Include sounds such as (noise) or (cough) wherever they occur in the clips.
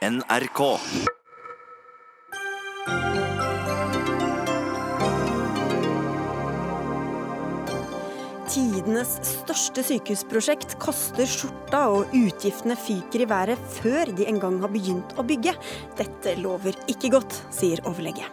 NRK. Tidenes største sykehusprosjekt koster skjorta, og utgiftene fyker i været før de engang har begynt å bygge. Dette lover ikke godt, sier overlege.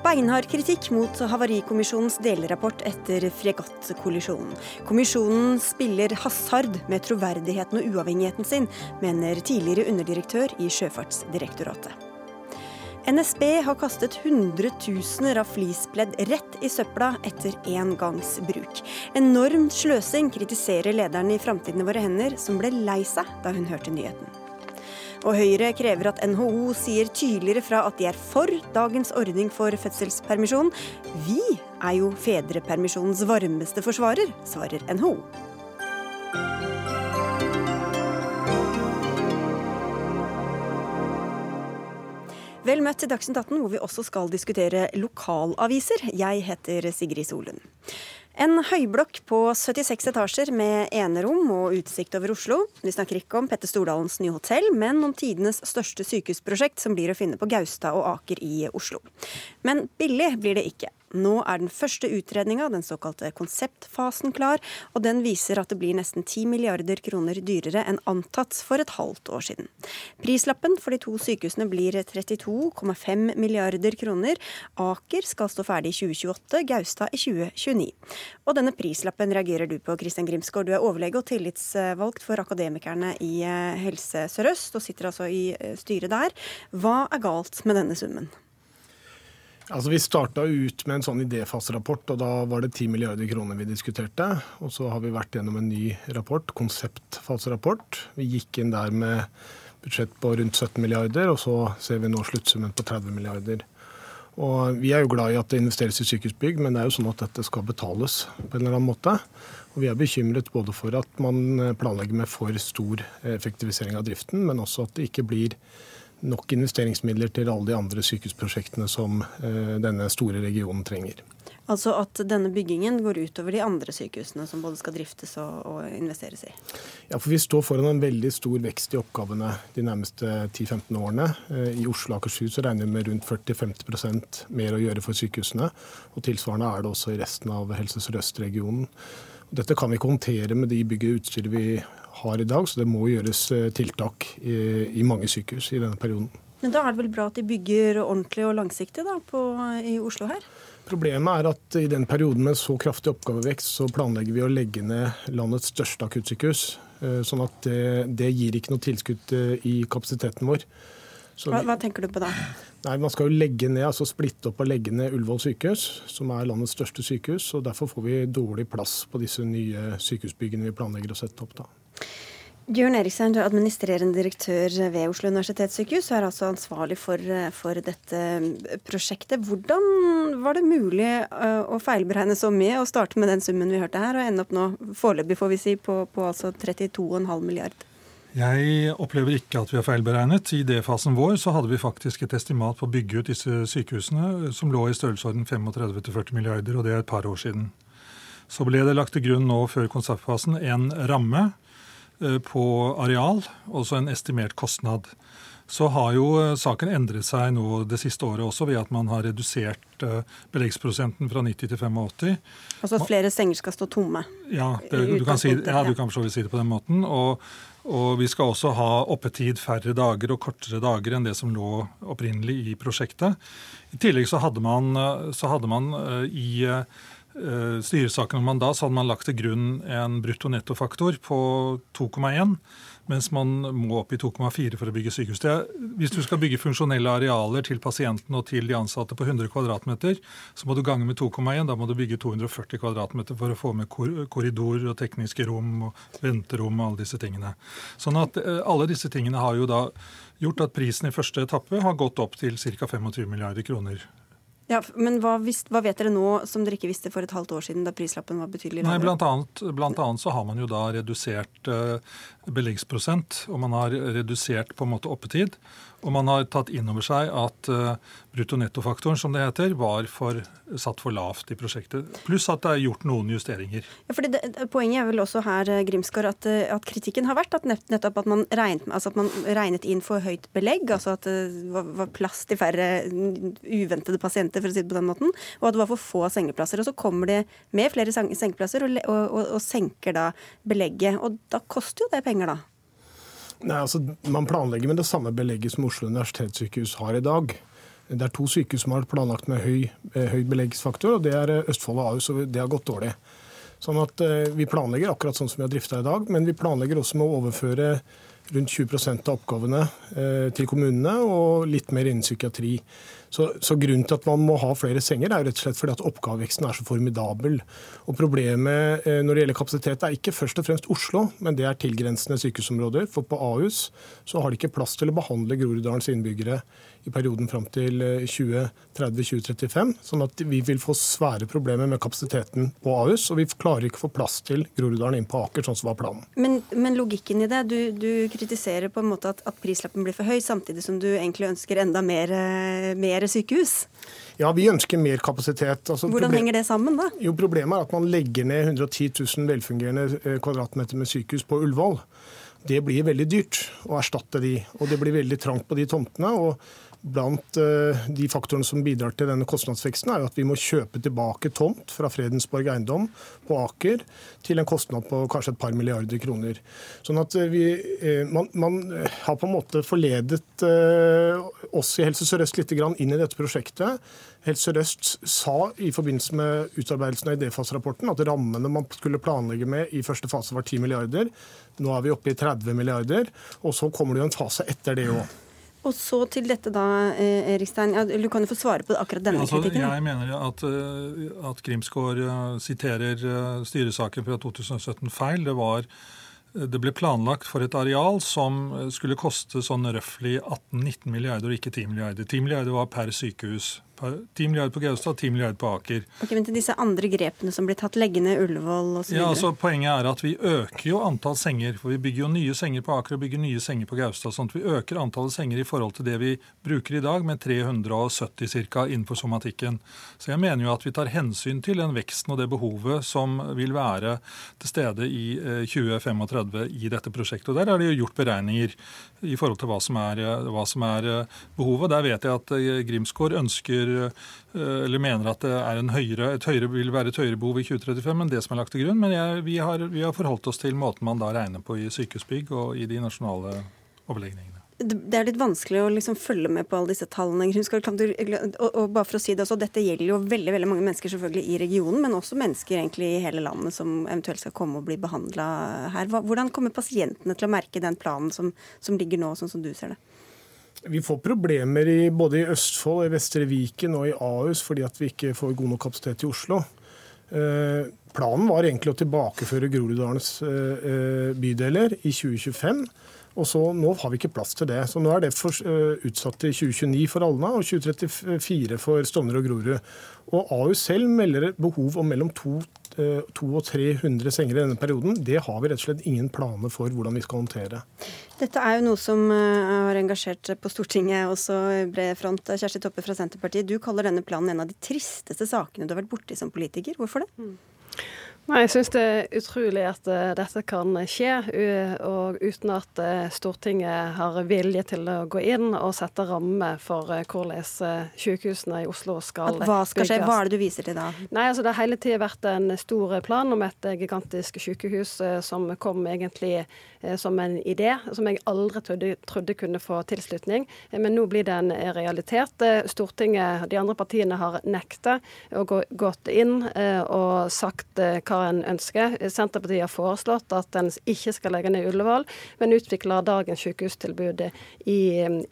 Beinhard kritikk mot Havarikommisjonens delrapport etter fregattkollisjonen. Kommisjonen spiller hasard med troverdigheten og uavhengigheten sin, mener tidligere underdirektør i Sjøfartsdirektoratet. NSB har kastet hundretusener av fleecepledd rett i søpla etter én gangs bruk. Enorm sløsing, kritiserer lederen i Framtiden i våre hender, som ble lei seg da hun hørte nyheten. Og Høyre krever at NHO sier tydeligere fra at de er for dagens ordning for fødselspermisjon. Vi er jo fedrepermisjonens varmeste forsvarer, svarer NHO. Vel møtt til Dagsnytt 18, hvor vi også skal diskutere lokalaviser. Jeg heter Sigrid Solund. En høyblokk på 76 etasjer med enerom og utsikt over Oslo. Vi snakker ikke om Petter Stordalens nye hotell, men om tidenes største sykehusprosjekt, som blir å finne på Gaustad og Aker i Oslo. Men billig blir det ikke. Nå er den første utredninga, den såkalte konseptfasen, klar, og den viser at det blir nesten 10 milliarder kroner dyrere enn antatt for et halvt år siden. Prislappen for de to sykehusene blir 32,5 milliarder kroner. Aker skal stå ferdig i 2028, Gaustad i 2029. Og denne prislappen reagerer du på, Kristian Grimsgaard. Du er overlege og tillitsvalgt for Akademikerne i eh, Helse Sør-Øst, og sitter altså i eh, styret der. Hva er galt med denne summen? Altså, Vi starta ut med en sånn idéfaserapport, og da var det 10 milliarder kroner vi diskuterte. Og så har vi vært gjennom en ny rapport, konseptfaserapport. Vi gikk inn der med budsjett på rundt 17 milliarder, og så ser vi nå sluttsummen på 30 milliarder. Og Vi er jo glad i at det investeres i sykehusbygg, men det er jo sånn at dette skal betales på en eller annen måte. Og Vi er bekymret både for at man planlegger med for stor effektivisering av driften, men også at det ikke blir nok investeringsmidler til alle de andre sykehusprosjektene som eh, denne store regionen trenger. Altså at denne byggingen går utover de andre sykehusene som både skal driftes og, og, investeres i? Ja, for vi står foran en veldig stor vekst i oppgavene de nærmeste 10-15 årene. Eh, I Oslo og Akershus regner vi med rundt 40-50% mer å gjøre for sykehusene. Og tilsvarende er det også i resten av Helse Sør-Øst-regionen. Dette kan vi ikke håndtere med de bygg og utstyr vi har i dag, så det må gjøres eh, tiltak i, i mange sykehus i denne perioden. Men da er det vel bra at de bygger ordentlig og langsiktig da, på, i Oslo her? Problemet er at i den perioden med så kraftig oppgavevekst, så planlegger vi å legge ned landets største akuttsykehus. Eh, sånn at det, det gir ikke noe tilskudd eh, i kapasiteten vår. Hva, hva, tenker du på da? Nei, Man skal jo legge ned, altså splitte opp og legge ned Ullevål sykehus, som er landets største sykehus. og Derfor får vi dårlig plass på disse nye sykehusbyggene vi planlegger å sette opp. da. Bjørn Eriksen, du er administrerende direktør ved Oslo universitetssykehus og er altså ansvarlig for, for, dette prosjektet. Hvordan var det mulig eh, å feilberegne så mye og starte med den summen vi hørte her, og ende opp nå foreløpig får vi si, på, på altså 32,5 milliard? Jeg opplever ikke at vi har feilberegnet. I D-fasen vår så hadde vi faktisk et estimat på å bygge ut disse sykehusene som lå i størrelsesorden 35-40 milliarder, og det er et par år siden. Så ble det lagt til grunn nå før konseptfasen en ramme Eh, på areal, også en estimert kostnad. Så har jo eh, saken endret seg nå det siste året også ved at man har redusert eh, beleggsprosenten fra 90 til 85. Altså at flere senger skal stå tomme? Ja, det, du, kan si, ja, du kan si det på den måten. Og, og, vi skal også ha oppetid færre dager og kortere dager enn det som lå opprinnelig i prosjektet. I tillegg så hadde man, så hadde man i Eh, styresaken om mandat, så hadde man lagt til grunn en brutto-netto-faktor på 2,1, mens man må opp i 2,4 for å bygge sykehus. Er, hvis du skal bygge funksjonelle arealer til pasienten og til de ansatte på 100 kvm, så må du gange med 2,1. Da må du bygge 240 kvm for å få med korridor og tekniske rom og venterom og alle disse tingene. Sånn at eh, alle disse tingene har jo da gjort at prisen i første etappe har gått opp til ca. 25 milliarder kroner Ja, Men hva, hva, vet dere nå som dere ikke visste for et halvt år siden, da prislappen var betydelig lavere? Nei, blant annet, blant annet, så har man jo da redusert uh, beleggsprosent, og man har redusert på en måte oppetid. Og man har tatt inn over seg at uh, brutto-netto-faktoren, som det heter, var for, satt for lavt i prosjektet. Pluss at det er gjort noen justeringer. Ja, fordi det, Poenget er vel også her eh, Grimsgaard, at, eh, at, kritikken har vært at nettopp at man, regnet, altså at man regnet inn for høyt belegg. Altså at det var, var plass til færre uventede pasienter, for å si det på den måten. Og at det var for få sengeplasser. Og så kommer det med flere sengeplasser og, og, og, og senker da belegget. Og da koster jo det penger, da. Nei, altså, Man planlegger med det samme belegget som Oslo universitetssykehus har i dag. Det er to sykehus som har planlagt med høy, eh, høy beleggsfaktor, og det er eh, Østfold og Ahus, og det har gått dårlig. Sånn at eh, Vi planlegger akkurat sånn som vi har drifta i dag, men vi planlegger også med å overføre rundt 20% av oppgavene til kommunene, og litt mer innen psykiatri. Så, så, Grunnen til at man må ha flere senger, er rett og slett fordi at oppgaveveksten er så formidabel. Og Problemet eh, når det gjelder kapasitet, er ikke først og fremst Oslo, men det er tilgrensende sykehusområder. For på Ahus så har de ikke plass til å behandle Groruddalens innbyggere i perioden fram til 2030-2035. Eh, sånn at vi vil få svære problemer med kapasiteten på Ahus. Og vi klarer ikke å få plass til Groruddalen inn på Aker, sånn som var planen. Men, men logikken i det, du, du, kritiserer på en måte at, at, prislappen blir for høy, samtidig som du egentlig ønsker enda mer, eh, mer sykehus? Ja, vi ønsker mer kapasitet. Altså, Hvordan henger det sammen, da? Jo, Problemet er at man legger ned 110 000 velfungerende eh, kvadratmeter med sykehus på Ullevål. Det blir veldig dyrt å erstatte de, og det blir veldig trangt på de tomtene. og Blant eh, de faktorene som bidrar til denne kostnadsveksten, er jo at vi må kjøpe tilbake tomt fra Fredensborg eiendom på Aker til en kostnad på kanskje et par milliarder kroner. Sånn at eh, vi, eh, man, man har på en måte forledet oss i Helse Sør-Øst litt inn i dette prosjektet. Helse Sør-Øst sa i forbindelse med utarbeidelsen av idéfaserapporten at rammene man skulle planlegge med i første fase var 10 milliarder. Nå er vi oppe i 30 milliarder, og så kommer det jo en fase etter det òg. Og så til dette da, Erikstein. Ja, du kan jo få svare på akkurat denne altså, kritikken. Jeg mener at, eh, at Grimsgaard eh, siterer styresaken fra 2017 feil. Det, var, det ble planlagt for et areal som skulle koste sånn røftlig 18-19 milliarder, og ikke 10 milliarder. 10 milliarder var per sykehus. 10 milliarder på Gaustad, 10 milliarder på Aker. Ok, Men til disse andre grepene som blir tatt, legge ned Ullevål osv.? Ja, altså, poenget er at vi øker jo antall senger. For vi bygger jo nye senger på Aker og bygger nye senger på Gaustad. sånn at vi øker antallet senger i forhold til det vi bruker i dag, med 370 ca. innenfor somatikken. Så jeg mener jo at vi tar hensyn til den veksten og det behovet som vil være til stede i 2035 eh, i dette prosjektet. Og Der er det jo gjort beregninger i forhold til hva som er, eh, hva som er eh, behovet. Der vet jeg at Grimsgård ønsker Eh, eller mener at det høyere, et høyere, vil være et høyere behov i 2035 enn det som er lagt til grunn. Men jeg, vi, har, vi, har, forholdt oss til måten man da regner på i sykehusbygg og i de nasjonale overlegningene. Det er litt vanskelig å liksom følge med på alle disse tallene. Og, og, bare for å si det også, Dette gjelder jo veldig veldig mange mennesker selvfølgelig i regionen, men også mennesker egentlig i hele landet som eventuelt skal komme og bli behandla her. Hvordan kommer pasientene til å merke den planen som, som ligger nå, sånn som du ser det? Vi får problemer i, både i Østfold, i Vestre Viken og i Ahus fordi at vi ikke får god nok kapasitet i Oslo. Eh, planen var egentlig å tilbakeføre Groruddalens eh, eh bydeler i 2025. Og så Nå har vi ikke plass til det. Så Nå er det for, uh, utsatt til 2029 for Alna og 2034 for Stovner og Grorud. Og AU selv melder behov om mellom 200 og 300 senger i denne perioden. Det har vi rett og slett ingen planer for hvordan vi skal håndtere. Dette er jo noe som eh, har engasjert på Stortinget, også bred front. Kjersti Toppe fra Senterpartiet, du kaller denne planen en av de tristeste sakene du har vært borti som politiker. Hvorfor det? Nei, Jeg syns det er utrolig at uh, dette kan skje, uh, og uten at uh, Stortinget har vilje til å gå inn og sette rammer for hvordan sykehusene i Oslo skal at Hva skal skje? Hva er det du viser til da? Nei, altså Det har hele tida vært en stor plan om et gigantisk sykehus som kom egentlig som en idé, som jeg aldri trodde, trodde kunne få tilslutning. Men nå blir det en realitet. Stortinget, de andre partiene har nekta og gå, gått inn og sagt hva hva en ønsker. Senterpartiet har foreslått at en ikke skal legge ned Ullevål, men utvikle dagens sykehustilbud i,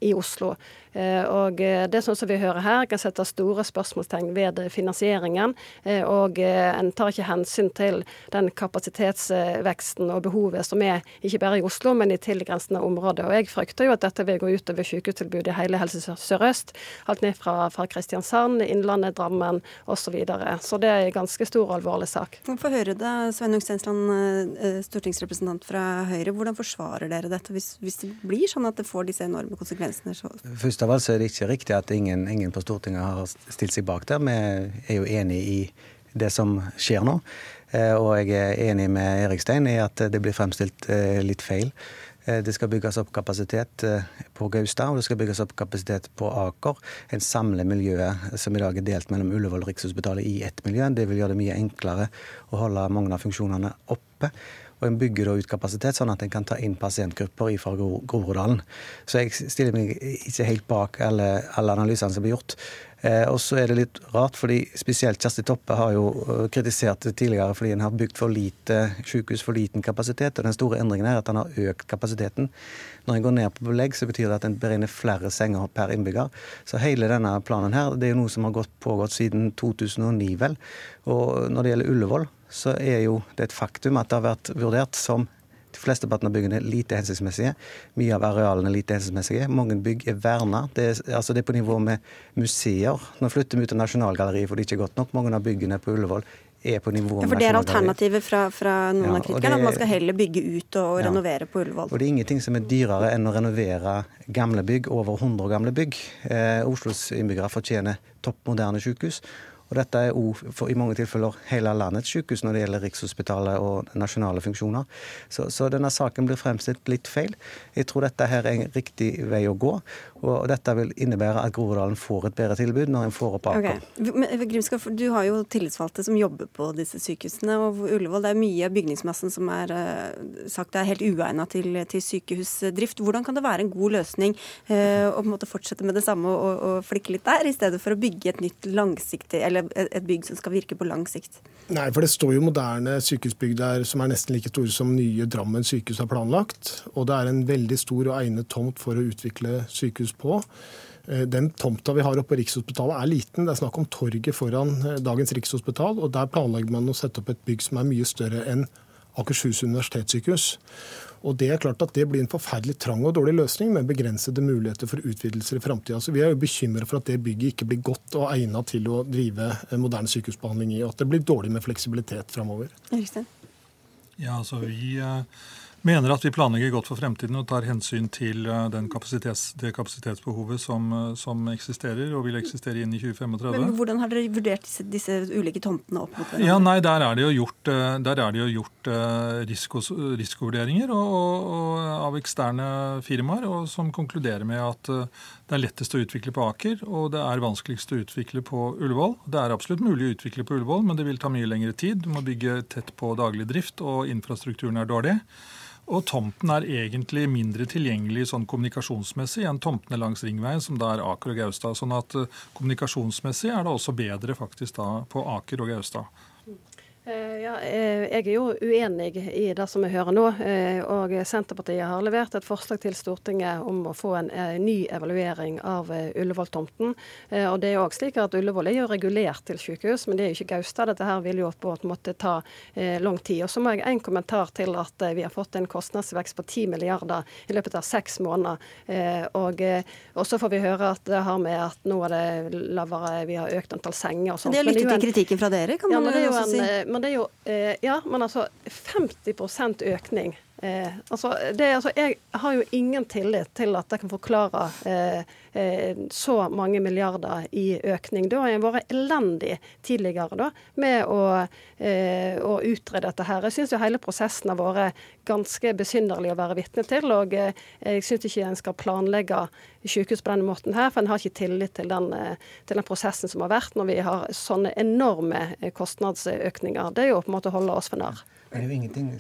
i Oslo. Eh, og det det sånn som vi hører her, kan sette store spørsmålstegn ved finansieringen. Eh, og en tar ikke hensyn til den kapasitetsveksten og behovet som er ikke bare i Oslo, men i tilgrensende områder. Og jeg frykter jo at dette vil gå utover sykehustilbudet i hele Helse Sør-Øst. Alt ned fra, fra Kristiansand, Innlandet, Drammen osv. Så, videre. så det er en ganske stor og alvorlig sak. Få høre det, Sveinung Stensland, stortingsrepresentant fra Høyre. Hvordan forsvarer dere dette hvis, hvis, det blir sånn at det får disse enorme konsekvensene? Først av alt så er det ikke riktig at ingen, ingen på Stortinget har stilt seg bak der. Vi er jo enig i det som skjer nå. Eh, og jeg er enig med Erikstein i at det blir fremstilt eh, litt feil. Eh, det skal bygges opp kapasitet på Gaustad, og det skal bygges opp kapasitet på Aker. En samler miljøet som i dag er delt mellom Ullevål og Rikshospitalet i ett miljø. Det vil gjøre det mye enklere å holde mange av funksjonene oppe. Og en bygger da ut kapasitet, sånn at en kan ta inn pasientgrupper fra Groruddalen. Så jeg stiller meg ikke helt bak alle, alle analysene som blir gjort. Eh, og så er det litt rart, fordi spesielt Kjersti Toppe har jo eh, kritisert det tidligere fordi en har bygd for lite sykehus, for liten kapasitet. Og den store endringen er at en har økt kapasiteten. Når en går ned på belegg, så betyr det at en beregner flere senger per innbygger. Så hele denne planen her, det er jo noe som har gått, pågått siden 2009, vel. Og når det gjelder Ullevål, så er jo det et faktum at det har vært vurdert som de fleste av byggene lite hensiktsmessige. Mye av arealene er lite hensiktsmessige. Mange bygg er verna. Det er, altså det er på nivå med museer. Nå flytter vi ut av Nasjonalgalleriet for det er ikke godt nok. Mange av byggene på Ullevål er på nivå med ja, For det er alternativet fra, fra noen ja, av kritikerne, at man skal heller bygge ut og ja, renovere på Ullevål? Og det er ingenting som er dyrere enn å renovere gamle bygg, over 100 gamle bygg. Eh, Oslos innbyggere fortjener topp moderne sykehus. Og dette er òg i mange tilfeller hele landets sykehus når det gjelder Rikshospitalet og nasjonale funksjoner. Så, så, denne saken blir fremstilt litt feil. Jeg tror dette her er en riktig vei å gå. Og dette vil innebære at Groruddalen får et bedre tilbud når en får opp Aker. Okay. Grimskov, du har jo tillitsvalgte som jobber på disse sykehusene. og Ullevål, Det er mye av bygningsmassen som er uh, sagt er helt uegna til, til, sykehusdrift. Hvordan kan det være en god løsning uh, å på en måte fortsette med det samme og, og flikke litt der, i stedet for å bygge et nytt langsiktig eller eller et bygg som skal virke på lang sikt? Nei, for det står jo moderne sykehusbygg der som er nesten like store som nye Drammen sykehus har planlagt. Og det er en veldig stor og egnet tomt for å utvikle sykehus på. Eh, den tomta vi har oppe på Rikshospitalet er liten. Det er snakk om torget foran eh, dagens Rikshospital. og Der planlegger man å sette opp et bygg som er mye større enn Akershus universitetssykehus. Og Det er klart at det blir en forferdelig trang og dårlig løsning med begrensede muligheter for utvidelser i framtida. Vi er jo bekymra for at det bygget ikke blir godt og egnet til å drive moderne sykehusbehandling i, og at det blir dårlig med fleksibilitet framover. Ja, altså vi... Uh mener at vi planlegger godt for fremtiden og tar hensyn til eh, kapasitets, det kapasitetsbehovet som, eh, som, eksisterer og vil eksistere inn i 2035. Men Hvordan har dere vurdert disse, disse ulike tomtene opp mot hverandre? Ja, nei, Der er det jo gjort, eh, det jo gjort risikos, risikovurderinger og, og, av eksterne firmaer og som konkluderer med at det er lettest å utvikle på Aker, og det er vanskeligst å utvikle på Ullevål. Det er absolutt mulig å utvikle på Ullevål, men det vil ta mye lengre tid. Du må bygge tett på daglig drift, og infrastrukturen er dårlig. Og tomten er egentlig mindre tilgjengelig sånn kommunikasjonsmessig enn tomtene langs ringveien, som da er Aker og Gaustad. Sånn at eh, kommunikasjonsmessig er det også bedre faktisk da på Aker og Gaustad. Eh, ja, eh, jeg er jo uenig i det som vi hører nå. Eh, og Senterpartiet har levert et forslag til Stortinget om å få en ny evaluering av Ullevål-tomten. Og det er jo også slik at Ullevål er jo regulert til sykehus, men det er jo ikke Gaustad. Dette her vil jo på en måte ta lang tid. Og så må jeg en kommentar til at vi har fått en kostnadsvekst på 10 milliarder i løpet av seks måneder. Og, og så får vi høre at det har med at nå er det lavere, vi har økt antall senger og sånt. Det har lyttet til kritikken fra dere, kan man ja, også si men det er jo eh, Ja, men altså 50% økning. Eh, altså, det, altså, jeg har jo ingen tillit til at jeg kan forklare eh, eh, så mange milliarder i økning. Da har jeg vært elendig tidligere da, med å, eh, å utrede dette her. Jeg syns hele prosessen har vært ganske besynderlig å være vitne til. Og eh, jeg syns ikke en skal planlegge sykehus på denne måten her, for en har ikke tillit til den, til den prosessen som har vært når vi har sånne enorme kostnadsøkninger. Det er jo på en måte å holde oss for narr. Det er jo ingenting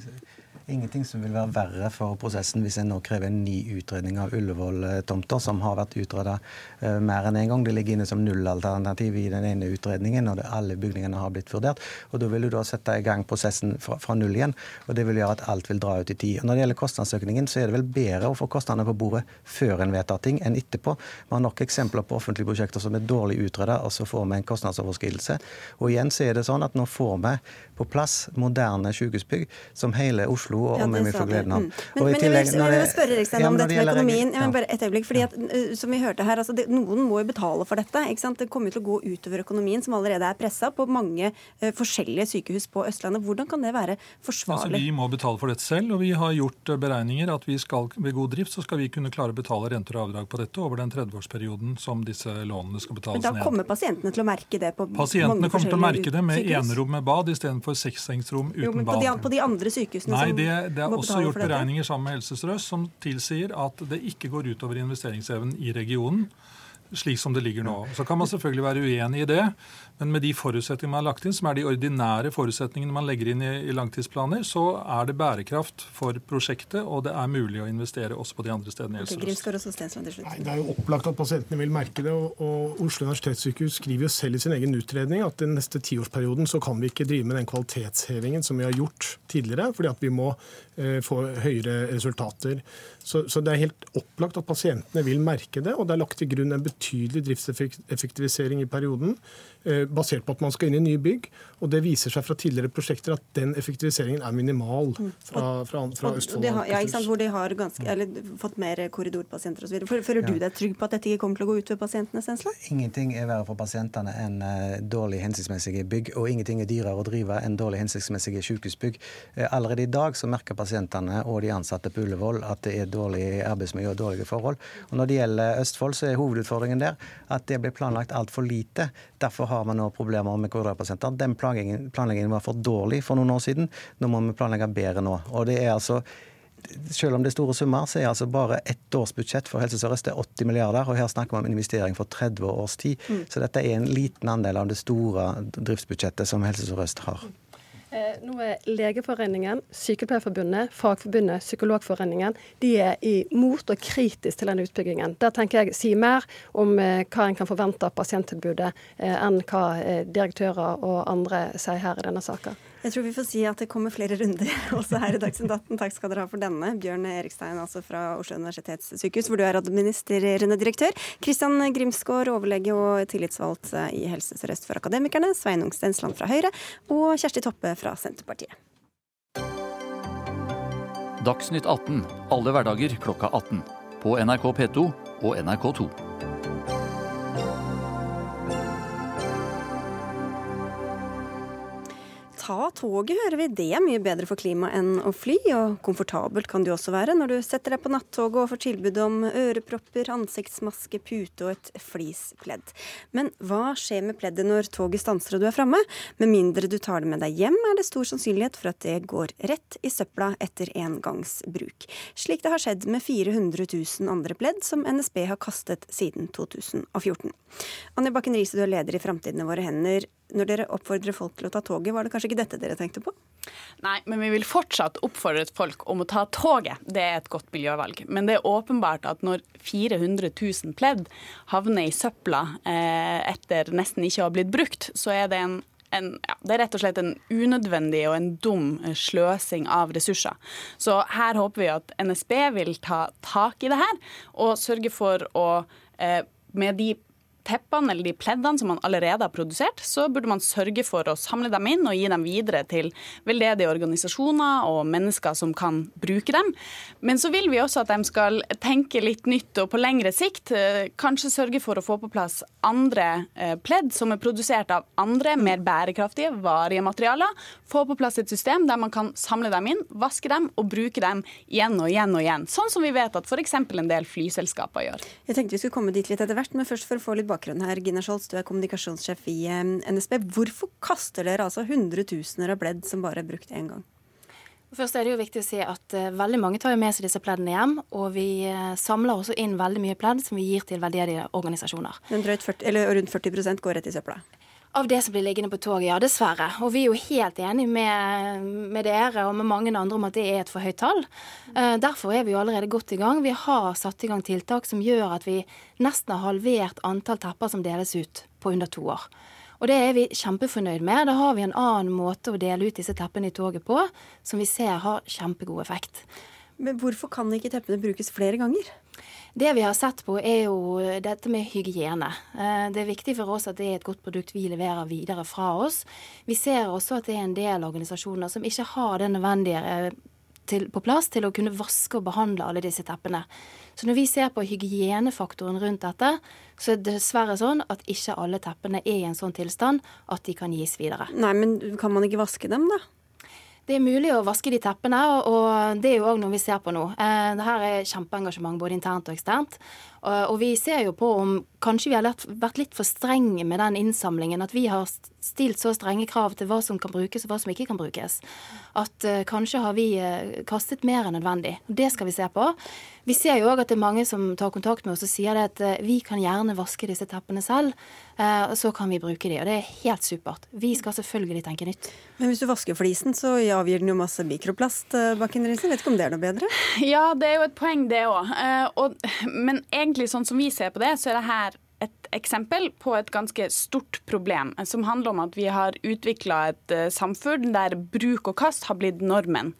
ingenting som vil være verre for prosessen hvis en nå krever en ny utredning av Ullevål-tomter, som har vært utreda uh, mer enn én en gang. Det ligger inne som nullalternativ i den ene utredningen, og det, alle bygningene har blitt vurdert. Og Da vil du da sette i gang prosessen fra, fra, null igjen, og det vil gjøre at alt vil dra ut i tid. Og Når det gjelder kostnadsøkningen, så er det vel bedre å få kostnadene på bordet før en vedtar ting, enn etterpå. Vi har nok eksempler på offentlige prosjekter som er dårlig utreda, og så får vi en kostnadsoverskridelse. Og igjen så er det sånn at nå får vi på plass moderne sykehusbygg som hele Oslo og omegn får gleden av. Mm. Men, men tillegg, jeg, vil, jeg vil spørre Rikstein om dette med økonomien. Ja. bare et øyeblikk, fordi at, uh, som vi hørte her, altså, det, Noen må jo betale for dette. ikke sant? Det kommer til å gå utover økonomien, som allerede er pressa på mange uh, forskjellige sykehus på Østlandet. Hvordan kan det være forsvarlig? Altså, vi må betale for dette selv, og vi har gjort uh, beregninger at vi skal, ved god drift så skal vi kunne klare å betale renter og avdrag på dette over den 30-årsperioden som disse lånene skal betales ned. Men da kommer pasientene til å merke det på pasientene mange kommer til å merke det med enerom med bad istedenfor sekssengsrom uten jo, men på de, på de andre sykehusene Nei, det, det er også gjort beregninger sammen med Helse Sør-Øst som tilsier at det ikke går utover investeringsevnen i regionen slik som det ligger nå. Så kan man selvfølgelig være uenig i det, men med de forutsetningene man har lagt inn, som er de ordinære forutsetningene man legger inn i, i, langtidsplaner, så er det bærekraft for prosjektet, og det er mulig å investere også på de andre stedene. Okay, Nei, det er jo opplagt at pasientene vil merke det, og, og Oslo universitetssykehus skriver jo selv i sin egen utredning at den neste tiårsperioden så kan vi ikke drive med den kvalitetshevingen som vi har gjort tidligere, fordi at vi må få høyere resultater. Så, så, det er helt opplagt at pasientene vil merke det, og det er lagt til grunn en betydelig driftseffektivisering i perioden. Eh, basert på at man skal inn i nye bygg. Og det viser seg fra tidligere prosjekter at den effektiviseringen er minimal mm. fra, fra, fra Østfold. Har, ja, ikke sant, hvor de har ganske, eller, fått mer korridorpasienter osv. Føler du deg trygg på at dette ikke kommer til å gå ut ved pasientene? Sensla? Ingenting er verre for pasientene enn uh, dårlig hensiktsmessige bygg, og ingenting er dyrere å drive enn dårlig hensiktsmessige sykehusbygg. Uh, allerede i dag så merker pasientene og de ansatte på Ullevål at det er dårlig arbeidsmiljø og dårlige forhold. Og Når det gjelder Østfold, så er hovedutfordringen der at det blir planlagt altfor lite. Derfor har vi nå problemer med korridorpasienter. Den planleggingen, planleggingen var for dårlig for noen år siden. Nå må vi planlegge bedre nå. Og det er altså selv om det er store summer, så er altså bare ett års budsjett for Helse Sør-Øst 80 milliarder. Og her snakker vi om investering for 30 års tid. Mm. Så dette er en liten andel av det store driftsbudsjettet som Helse Sør-Øst har. Eh, nå er Legeforeningen, Sykepleierforbundet, Fagforbundet, Psykologforeningen de er imot og kritisk til denne utbyggingen. Der tenker jeg si mer om eh, hva en kan forvente av pasienttilbudet, eh, enn hva direktører og andre sier her i denne saka. Jeg tror vi får si at det kommer flere runder (laughs) også her i Dagsnytt 18. Takk skal dere ha for denne. Bjørn Erikstein altså fra Oslo universitetssykehus, hvor du er administrerende direktør. Kristian Grimsgaard, overlege og tillitsvalgt i Helse Sør-Øst for Akademikerne. Sveinung Stensland fra Høyre. Og Kjersti Toppe fra Senterpartiet. Dagsnytt 18 alle hverdager klokka 18. På NRK P2 og NRK2. Ta toget, hører vi. Det er mye bedre for klimaet enn å fly. Og komfortabelt kan det også være når du setter deg på nattoget og får tilbud om ørepropper, ansiktsmaske, pute og et fleecepledd. Men hva skjer med pleddet når toget stanser og du er framme? Med mindre du tar det med deg hjem, er det stor sannsynlighet for at det går rett i søpla etter engangsbruk. Slik det har skjedd med 400 000 andre pledd som NSB har kastet siden 2014. Anja Bakken Riise, du er leder i Framtiden i våre hender når dere oppfordrer folk til å ta toget, var det kanskje ikke dette dere tenkte på? Nei, men vi vil fortsatt oppfordre folk om å ta toget. Det er et godt miljøvalg. Men det er åpenbart at når 400 000 pledd havner i søpla eh, etter nesten ikke å ha blitt brukt, så er det en en, ja, det er rett og slett en unødvendig og en dum eh, sløsing av ressurser. Så her håper vi at NSB vil ta tak i det her og sørge for å eh, med de teppene eller de pleddene som man allerede har produsert, så burde man sørge for å samle dem inn og gi dem videre til veldedige organisasjoner og mennesker som kan bruke dem. Men så vil vi også at de skal tenke litt nytt og på lengre sikt eh, kanskje sørge for å få på plass andre eh, pledd som er produsert av andre, mer bærekraftige, varige materialer. Få på plass et system der man kan samle dem inn, vaske dem og bruke dem igjen og igjen og igjen. Sånn som vi vet at f.eks. en del flyselskaper gjør. Jeg tenkte vi skulle komme dit litt etter hvert, men først for å få litt bakgrunn her. Gina Scholz, du er kommunikasjonssjef i eh, NSB. Hvorfor kaster dere altså hundretusener av pledd som bare er brukt én gang? Først er det jo viktig å si at uh, Veldig mange tar jo med seg disse pleddene hjem. Og vi uh, samler også inn veldig mye pledd som vi gir til veldedige organisasjoner. Men 40, rundt 40% går rett i søpla? Av det som blir liggende på toget, ja, dessverre. Og vi er jo helt enige med, med, dere og med mange andre om at det er et for høyt tall. Uh, derfor er vi jo allerede godt i gang. Vi har satt i gang tiltak som gjør at vi nesten har halvert antall tepper som deles ut på under to år. Og det er vi kjempefornøyd med. Da har vi en annen måte å dele ut disse teppene i toget på, som vi ser har kjempegod effekt. Men hvorfor kan ikke teppene brukes flere ganger? Det vi har sett på, er jo dette med hygiene. Eh, det er viktig for oss at det er et godt produkt vi leverer videre fra oss. Vi ser også at det er en del organisasjoner som ikke har det nødvendige eh, til, på plass til å kunne vaske og behandle alle disse teppene. Så når vi ser på hygienefaktoren rundt dette, så er det dessverre sånn at ikke alle teppene er i en sånn tilstand at de kan gis videre. Nei, men kan man ikke vaske dem, da? Det er mulig å vaske de teppene, og det er jo òg noe vi ser på nå. Dette det her er kjempeengasjement både internt og eksternt. Og vi ser jo på om kanskje vi har vært litt for strenge med den innsamlingen. At vi har stilt så strenge krav til hva som kan brukes og hva som ikke kan brukes. At uh, kanskje har vi uh, kastet mer enn nødvendig. Det skal vi se på. Vi ser jo òg at det er mange som tar kontakt med oss og sier at vi kan gjerne vaske disse teppene selv, og så kan vi bruke de. Og det er helt supert. Vi skal selvfølgelig tenke nytt. Men hvis du vasker flisen, så avgir den jo masse mikroplast bak en Vet ikke om det er noe bedre? Ja, det er jo et poeng, det òg. Men jeg egentlig sånn som vi ser på det, så er det her et eksempel på et ganske stort problem, som handler om at vi har utvikla et uh, samfunn der bruk og kast har blitt normen.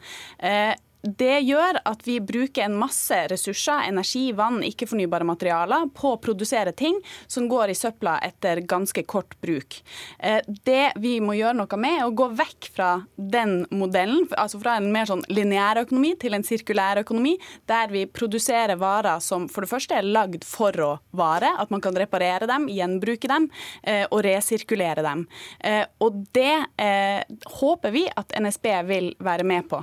Det gjør at vi bruker en masse ressurser, energi, vann, ikke-fornybare materialer, på å produsere ting som går i søpla etter ganske kort bruk. Eh, det vi må gjøre noe med, er å gå vekk fra den modellen, altså fra en mer sånn lineær økonomi til en sirkulær økonomi, der vi produserer varer som for det første er lagd for å vare, at man kan reparere dem, gjenbruke dem eh, og resirkulere dem. Eh, og det håper vi at NSB vil være med på.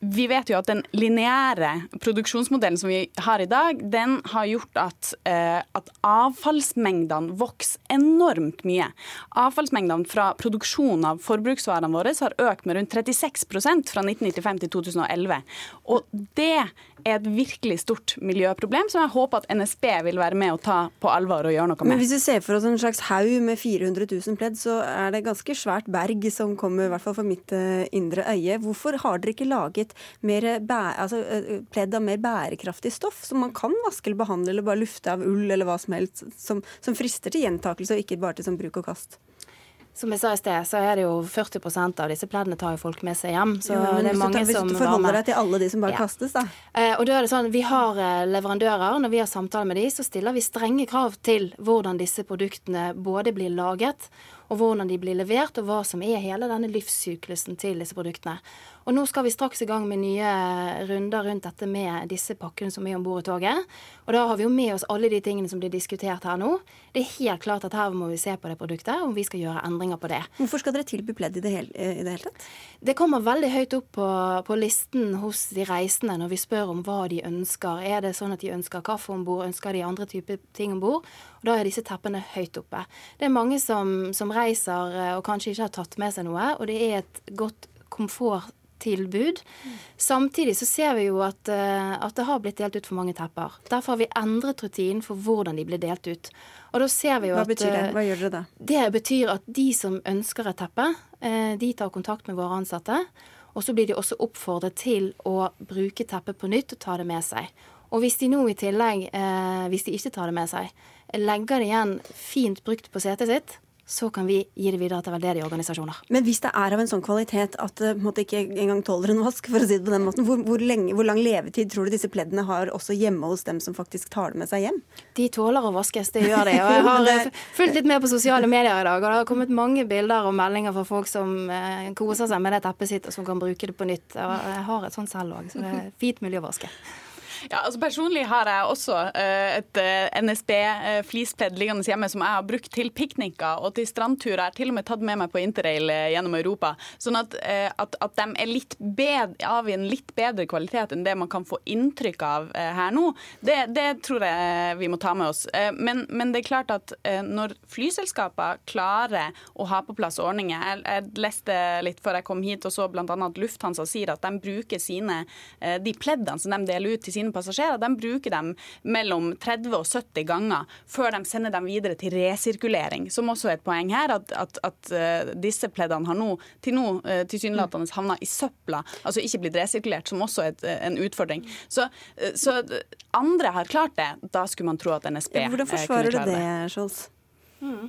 Vi vet jo at den lineære produksjonsmodellen som vi har i dag, den har gjort at, eh, at avfallsmengdene vokser enormt mye. Avfallsmengdene fra produksjon av forbruksvarene våre har økt med rundt 36% fra 1995 til 2011. Og det er et virkelig stort miljøproblem som jeg håper at NSB vil være med og ta på alvor og gjøre noe med. Men Hvis vi ser for oss en slags haug med 400 000 pledd, så er det ganske svært berg som kommer, i hvert fall for mitt uh, indre øye. Hvorfor har dere ikke laget mer altså, uh, pledd av mer bærekraftig stoff, som man kan vaske eller behandle eller bare lufte av ull eller hva som helst, som, som frister til gjentakelse og ikke bare til sånn bruk og kast? Som jeg sa i sted, så er det jo 40% av disse pleddene tar jo folk med seg hjem. Så jo, det er mange hvis som Hvis du forholder deg til alle de som bare ja. kastes, da. Eh, og da er det sånn, Vi har eh, leverandører. Når vi har samtaler med de, så stiller vi strenge krav til hvordan disse produktene både blir laget, og hvordan de blir levert, og hva som er hele denne livssyklusen til disse produktene. Og nå skal vi straks i gang med nye runder rundt dette med disse pakkene som er om bord i toget. Og da har vi jo med oss alle de tingene som blir diskutert her nå. Det er helt klart at her må vi se på det produktet, om vi skal gjøre endringer på det. Hvorfor skal dere tilby pledd i det hele, i det hele tatt? Det kommer veldig høyt opp på, på, listen hos de reisende når vi spør om hva de ønsker. Er det sånn at de ønsker kaffe om bord, ønsker de andre typer ting om bord? Og da er disse teppene høyt oppe. Det er mange som, som reiser eh, og kanskje ikke har tatt med seg noe, og det er et godt komfort tilbud. Samtidig så ser vi jo at, eh, at, det har blitt delt ut for mange tepper. Derfor har vi endret rutinen for hvordan de blir delt ut. Og da ser vi jo Hva at, betyr det? Eh, Hva gjør dere da? Det betyr at de som ønsker et teppe, eh, de tar kontakt med våre ansatte. Og så blir de også oppfordret til å bruke teppet på nytt og ta det med seg. Og hvis de nå i tillegg, hvis de ikke tar det med seg, legger det igjen fint brukt på setet sitt, så kan vi gi det videre til veldedige organisasjoner. Men hvis det er av en sånn kvalitet at det måtte ikke engang tåler en vask, for å si det på den måten, hvor, hvor, lenge, hvor, lang levetid tror du disse pleddene har også hjemme hos dem som faktisk tar det med seg hjem? De tåler å vaskes, det gjør de. Og jeg (laughs) har det... fulgt litt med på sosiale medier i dag, og det har kommet mange bilder og meldinger fra folk som eh, koser seg med det teppet sitt, og som kan bruke det på nytt. Og jeg har et sånt selv òg, så det er fint miljø å vaske. Ja, altså Personlig har jeg også uh, et eh, NSB-flispledd uh, liggende hjemme som jeg har brukt til pikniker og til strandturer. Jeg har til og med tatt med meg på interrail gjennom Europa. Sånn at, at, at, de er litt bedre, av en litt bedre kvalitet enn det man kan få inntrykk av her nå, det, det, tror jeg vi må ta med oss. Men, men, det er klart at når flyselskaper klarer å ha på plass ordninger Jeg, jeg leste litt før jeg kom hit og så bl.a. at Lufthansa sier at de bruker sine, de pleddene som de deler ut til sine sine passasjerer, de bruker dem mellom 30 og 70 ganger før de sender dem videre til resirkulering. Som også er et poeng her, at, at, at uh, disse pleddene har nå til nå uh, tilsynelatende havna i søpla, altså ikke blitt resirkulert, som også er et, en utfordring. Så, så, andre har klart det. Da skulle man tro at NSB ja, Hvordan forsvarer du det, Scholz? Mm.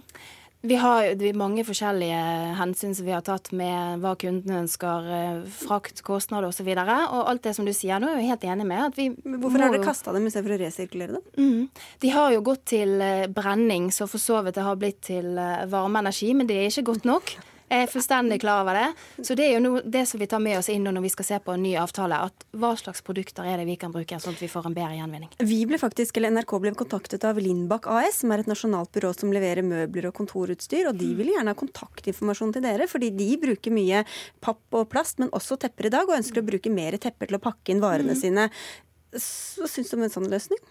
Vi har mange forskjellige hensyn som vi har tatt med hva kundene ønsker, eh, frakt, kostnader osv. Og, så og alt det som du sier nå, er jeg helt enig med. Hvorfor har dere kasta dem istedenfor å resirkulere dem? Mm. De har jo gått til eh, brenning, så for så vidt det har blitt til varme varmeenergi, men det er ikke godt nok. (laughs) Jeg er fullstendig klar over det. Så det er jo noe, det som vi tar med oss inn når vi skal se på en ny avtale. at Hva slags produkter er det vi kan bruke, sånn at vi får en bedre gjenvinning. Vi ble faktisk, eller NRK ble kontaktet av Lindbakk AS, som er et nasjonalt byrå som leverer møbler og kontorutstyr. og De vil gjerne ha kontaktinformasjon til dere, fordi de bruker mye papp og plast, men også tepper i dag, og ønsker å bruke mer tepper til å pakke inn varene mm. sine. Hva syns du om en sånn løsning?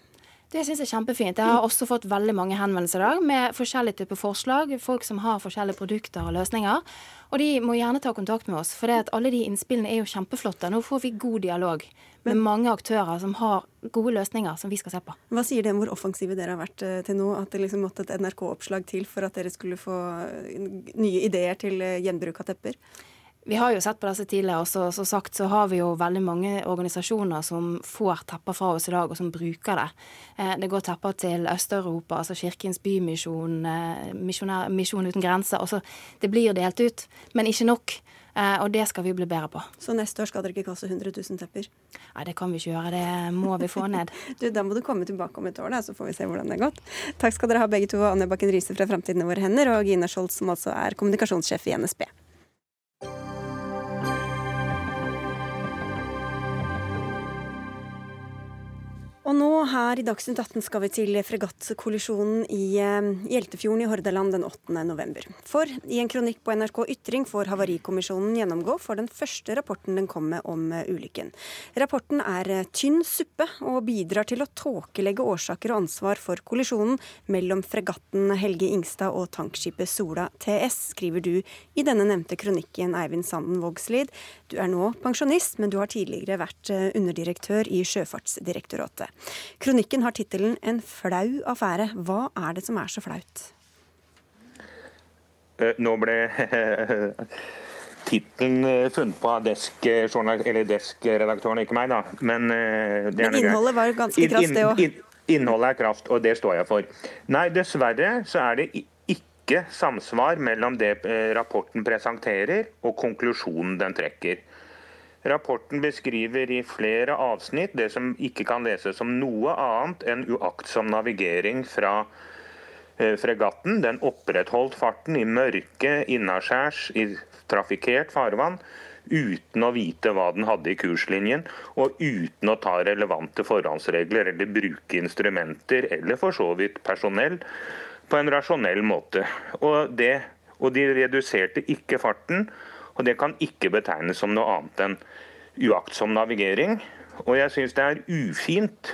Det syns jeg er kjempefint. Jeg har også fått veldig mange henvendelser i dag med forskjellige typer forslag. Folk som har forskjellige produkter og løsninger. Og de må gjerne ta kontakt med oss, for alle de innspillene er jo kjempeflotte. Nå får vi god dialog med mange aktører som har gode løsninger som vi skal se på. Hva sier det om hvor offensive dere har vært eh, til nå? At det liksom måtte et NRK-oppslag til for at dere skulle få nye ideer til eh, gjenbruk av tepper? Vi har jo sett på disse tidligere, og så, så, sagt så har vi jo veldig mange organisasjoner som får tepper fra oss i dag, og som bruker det. Eh, det går tepper til Øst-Europa, altså Kirkens Bymisjon, eh, Misjon uten grenser. Altså, det blir delt ut, men ikke nok. Eh, og det skal vi bli bedre på. Så neste år skal dere ikke kaste 100 000 tepper? Nei, det kan vi ikke gjøre. Det må vi få ned. (laughs) du, Da må du komme tilbake om et år, da, så får vi se hvordan det har gått. Takk skal dere ha begge to, Anja Bakken Riise fra Framtiden i våre hender, og Gina Scholz, som altså er kommunikasjonssjef i NSB. Og nå her i Dagsnytt 18 skal vi til fregattkollisjonen i eh, Hjeltefjorden i Hordaland den 8. november. For i en kronikk på NRK Ytring får Havarikommisjonen gjennomgå for den første rapporten den kom med om eh, ulykken. Rapporten er eh, tynn suppe og bidrar til å tåkelegge årsaker og ansvar for kollisjonen mellom fregatten Helge Ingstad og tankskipet Sola TS, skriver du i denne nevnte kronikken, Eivind Sanden Vågslid. Du er nå pensjonist, men du har tidligere vært underdirektør i Sjøfartsdirektoratet. Kronikken har tittelen 'En flau affære'. Hva er det som er så flaut? Eh, nå ble (laughs) tittelen eh, funnet på av desk-redaktøren, desk ikke meg, da. Men, eh, Men innholdet var ganske kraft, det òg. Innholdet er kraft, og det står jeg for. Nei, dessverre så er det ikke samsvar mellom det rapporten presenterer og konklusjonen den trekker. Rapporten beskriver i flere avsnitt det som ikke kan leses som noe annet enn uaktsom navigering fra eh, fregatten. Den opprettholdt farten i mørke innaskjærs i trafikkert farvann uten å vite hva den hadde i kurslinjen, og uten å ta relevante forhåndsregler eller bruke instrumenter eller for så vidt personell på en rasjonell måte. Og, det, og de reduserte ikke farten og Det kan ikke betegnes som noe annet enn uaktsom navigering. Og jeg syns det er ufint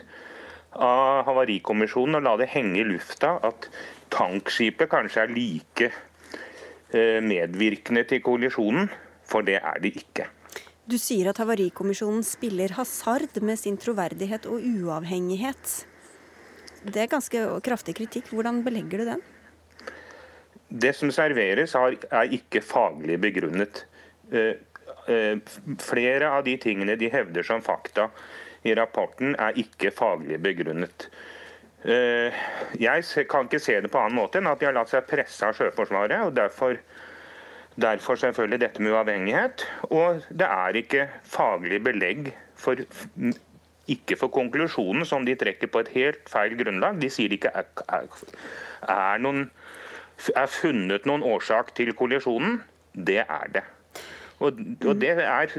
av Havarikommisjonen å la det henge i lufta at tankskipet kanskje er like eh, medvirkende til kollisjonen, for det er det ikke. Du sier at Havarikommisjonen spiller hasard med sin troverdighet og uavhengighet. Det er ganske kraftig kritikk. Hvordan belegger du den? Det som serveres er ikke faglig begrunnet. Eh, eh, flere av de tingene de hevder som fakta i rapporten, er ikke faglig begrunnet. Eh, jeg kan ikke se det på annen måte enn at de har latt seg presse av Sjøforsvaret. og derfor, derfor selvfølgelig dette med uavhengighet. Og det er ikke faglig belegg for ikke for konklusjonen som de trekker på et helt feil grunnlag. De sier det ikke er, er, er, noen, er funnet noen årsak til kollisjonen. Det er det. Og, og, Det er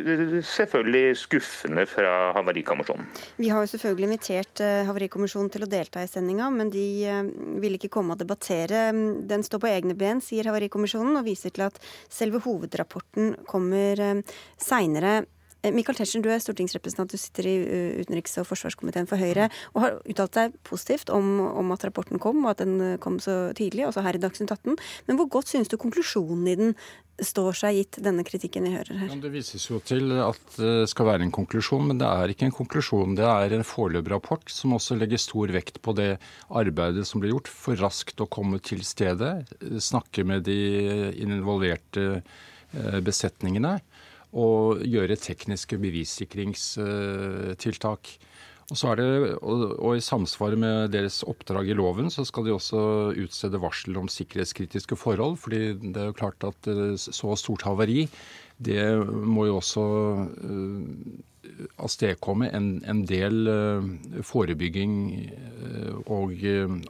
selvfølgelig skuffende fra Havarikommisjonen. Vi har jo selvfølgelig invitert uh, Havarikommisjonen til å delta i sendinga, men de uh, vil ikke komme og debattere. Den står på egne ben, sier Havarikommisjonen, og viser til at selve hovedrapporten kommer uh, seinere. Michael Tetzschner, du er stortingsrepresentant, du sitter i utenriks- og forsvarskomiteen for Høyre, og har uttalt deg positivt om, om, at rapporten kom, og at den kom så tidlig, også her i Dagsnytt 18. Men hvor godt synes du konklusjonen i den står seg, gitt denne kritikken vi hører her? Ja, det vises jo til at det skal være en konklusjon, men det er ikke en konklusjon. Det er en foreløpig rapport som også legger stor vekt på det arbeidet som ble gjort for raskt å komme til stedet, snakke med de involverte eh, besetningene og gjøre tekniske bevissikringstiltak. Og, det, og, og, I samsvar med deres oppdrag i loven så skal de også utstede varsel om sikkerhetskritiske forhold. fordi det er jo klart at eh, så stort havari det må jo også uh, avstedkomme en, en del uh, forebygging uh, og,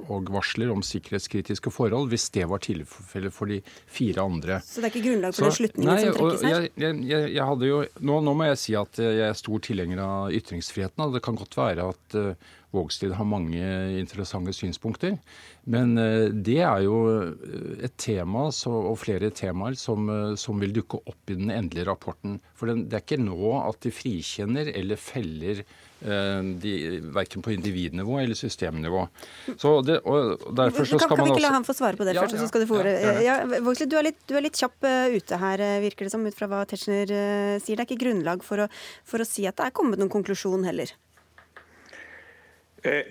og, varsler om sikkerhetskritiske forhold, hvis det var tilfellet for de fire andre. Så det er ikke grunnlag for den slutningen som trekkes her? Jeg, jeg, jeg, hadde jo, nå, nå, må jeg si at jeg er stor tilhenger av ytringsfriheten. og Det kan godt være at Vågslid har mange interessante synspunkter. Men det er jo et tema så, og flere temaer som, som, vil dukke opp i den endelige rapporten. For det er ikke nå at de frikjenner eller feller de, verken på individnivå eller systemnivå. Så det, derfor så skal kan, man Kan vi ikke la ham få svare på det ja, først, så skal du få ordet. Ja, ja, Vågslid, du, du er litt kjapp ute her, virker det som, ut fra hva Tetzschner sier. Det er ikke grunnlag for å, for å si at det er kommet noen konklusjon heller. Eh,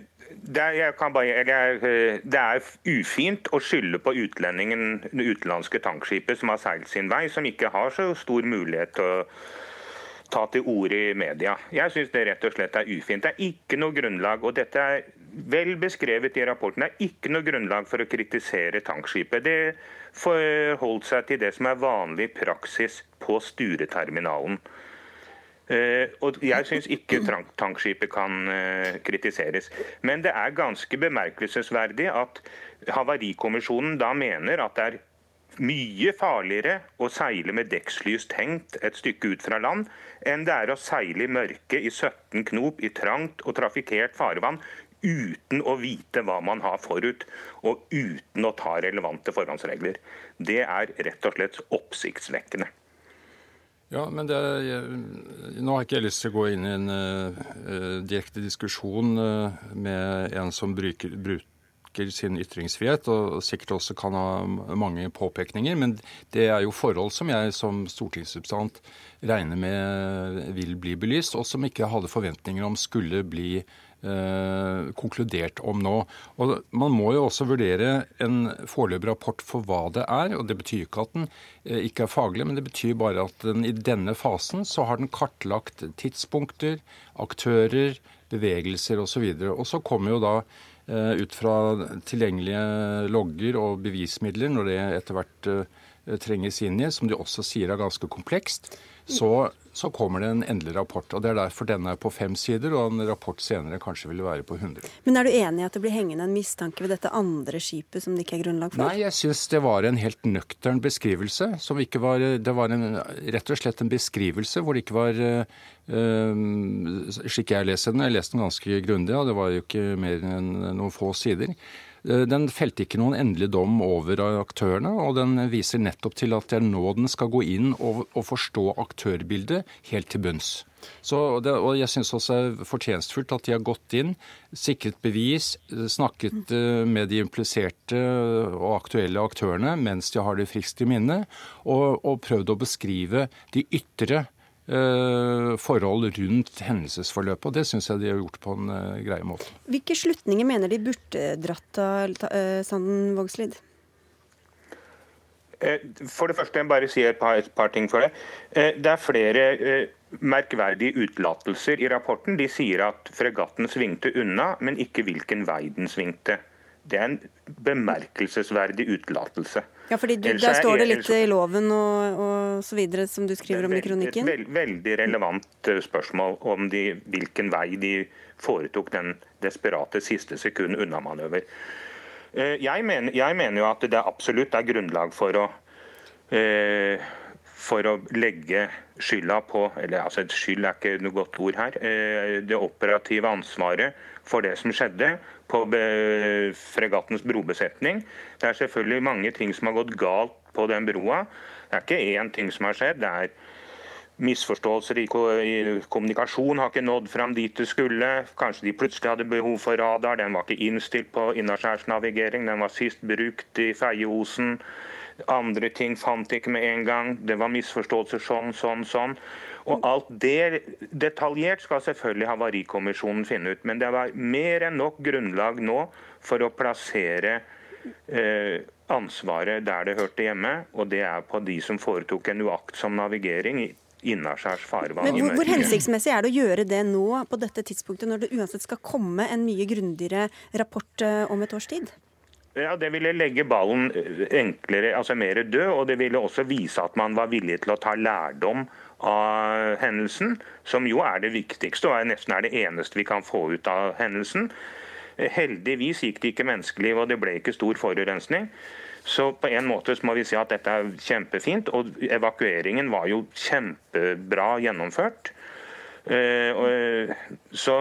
det er, bare, eh, det er, ufint å skylde på utlendingen, det utenlandske tankskipet som har seilt sin vei, som ikke har så stor mulighet til å ta til orde i media. Jeg syns det rett og slett er ufint. Det er ikke noe grunnlag, og dette er vel beskrevet i rapporten, det er ikke noe grunnlag for å kritisere tankskipet. Det forholdt seg til det som er vanlig praksis på Stureterminalen. Uh, og Jeg syns ikke tankskipet kan uh, kritiseres. Men det er ganske bemerkelsesverdig at Havarikommisjonen da mener at det er mye farligere å seile med dekkslys tenkt et stykke ut fra land, enn det er å seile i mørke i 17 knop i trangt og trafikkert farvann uten å vite hva man har forut, og uten å ta relevante forhåndsregler. Det er rett og slett oppsiktsvekkende. Ja, men det, jeg, Nå har ikke jeg lyst til å gå inn i en uh, direkte diskusjon uh, med en som bruker, bruker, sin ytringsfrihet, og sikkert også kan ha mange påpekninger. Men det er jo forhold som jeg som stortingsrepresentant regner med vil bli belyst, og som ikke hadde forventninger om skulle bli uh, eh, konkludert om nå. Og Man må jo også vurdere en foreløpig rapport for hva det er. og Det betyr ikke at den eh, ikke er faglig, men det betyr bare at den i denne fasen så har den kartlagt tidspunkter, aktører, bevegelser osv. Og, så og så kommer jo da eh, ut fra tilgjengelige logger og bevismidler, når det etter hvert trenges inn i, som de også sier er ganske komplekst, så så kommer det en endelig rapport. og Det er derfor denne er på fem sider, og en rapport senere kanskje vil være på 100. Men er du enig i at det blir hengende en mistanke ved dette andre skipet som det ikke er grunnlag for? Nei, jeg syns det var en helt nøktern beskrivelse. som ikke var, Det var en, rett og slett en beskrivelse hvor det ikke var øh, slik jeg leser den. Jeg leste den ganske grundig, og det var jo ikke mer enn noen få sider. Eh, den felte ikke noen endelig dom over aktørene, og den viser nettopp til at det er nå den skal gå inn og, og forstå aktørbildet helt til bunns. Så det, og Jeg syns også det er fortjenstfullt at de har gått inn, sikret bevis, snakket eh, med de impliserte og aktuelle aktørene mens de har det friskt i minne, og, og prøvd å beskrive de ytre forhold rundt hendelsesforløpet. Og det syns jeg de har gjort på en uh, grei måte. Hvilke slutninger mener de burde dratt av uh, Sanden Vågslid? For det første, jeg bare si et par, et par ting for det. Det er flere merkverdige utelatelser i rapporten. De sier at fregatten svingte unna, men ikke hvilken vei den svingte. Det er en bemerkelsesverdig utelatelse. Ja, fordi du, Der står det litt i loven og, og så videre, som du skriver om i kronikken? Et veld, veldig relevant eh, spørsmål om de, hvilken vei de foretok den desperate siste sekund unnamanøver. manøver. jeg, mener, jeg mener jo at det absolutt er grunnlag for å eh, for å legge skylda på eller altså Skyld er ikke noe godt ord her. Det operative ansvaret for det som skjedde på fregattens brobesetning. Det er selvfølgelig mange ting som har gått galt på den broa. Det er ikke én ting som har skjedd. Det er misforståelser i kommunikasjon har ikke nådd fram dit det skulle. Kanskje de plutselig hadde behov for radar. Den var ikke innstilt på innaskjærsnavigering. Den var sist brukt i Feieosen. Andre ting fant ikke med en gang. Det var misforståelser sånn, sånn, sånn. Og alt det detaljert skal selvfølgelig Havarikommisjonen finne ut. Men det var mer enn nok grunnlag nå for å plassere eh, ansvaret der det hørte hjemme, og det er på de som foretok en uaktsom navigering innaskjærs farvann. Men hvor, hvor, hensiktsmessig er det å gjøre det nå, på dette tidspunktet, når det uansett skal komme en mye grundigere rapport uh, om et års tid? Ja, Det ville legge ballen eh, enklere, altså mer død, og det ville også vise at man var villig til å ta lærdom av hendelsen, som jo er det viktigste og er nesten er det eneste vi kan få ut av hendelsen. Heldigvis gikk det ikke menneskeliv, og det ble ikke stor forurensning. Så på en måte må vi si at dette er kjempefint. Og evakueringen var jo kjempebra gjennomført. Eh, så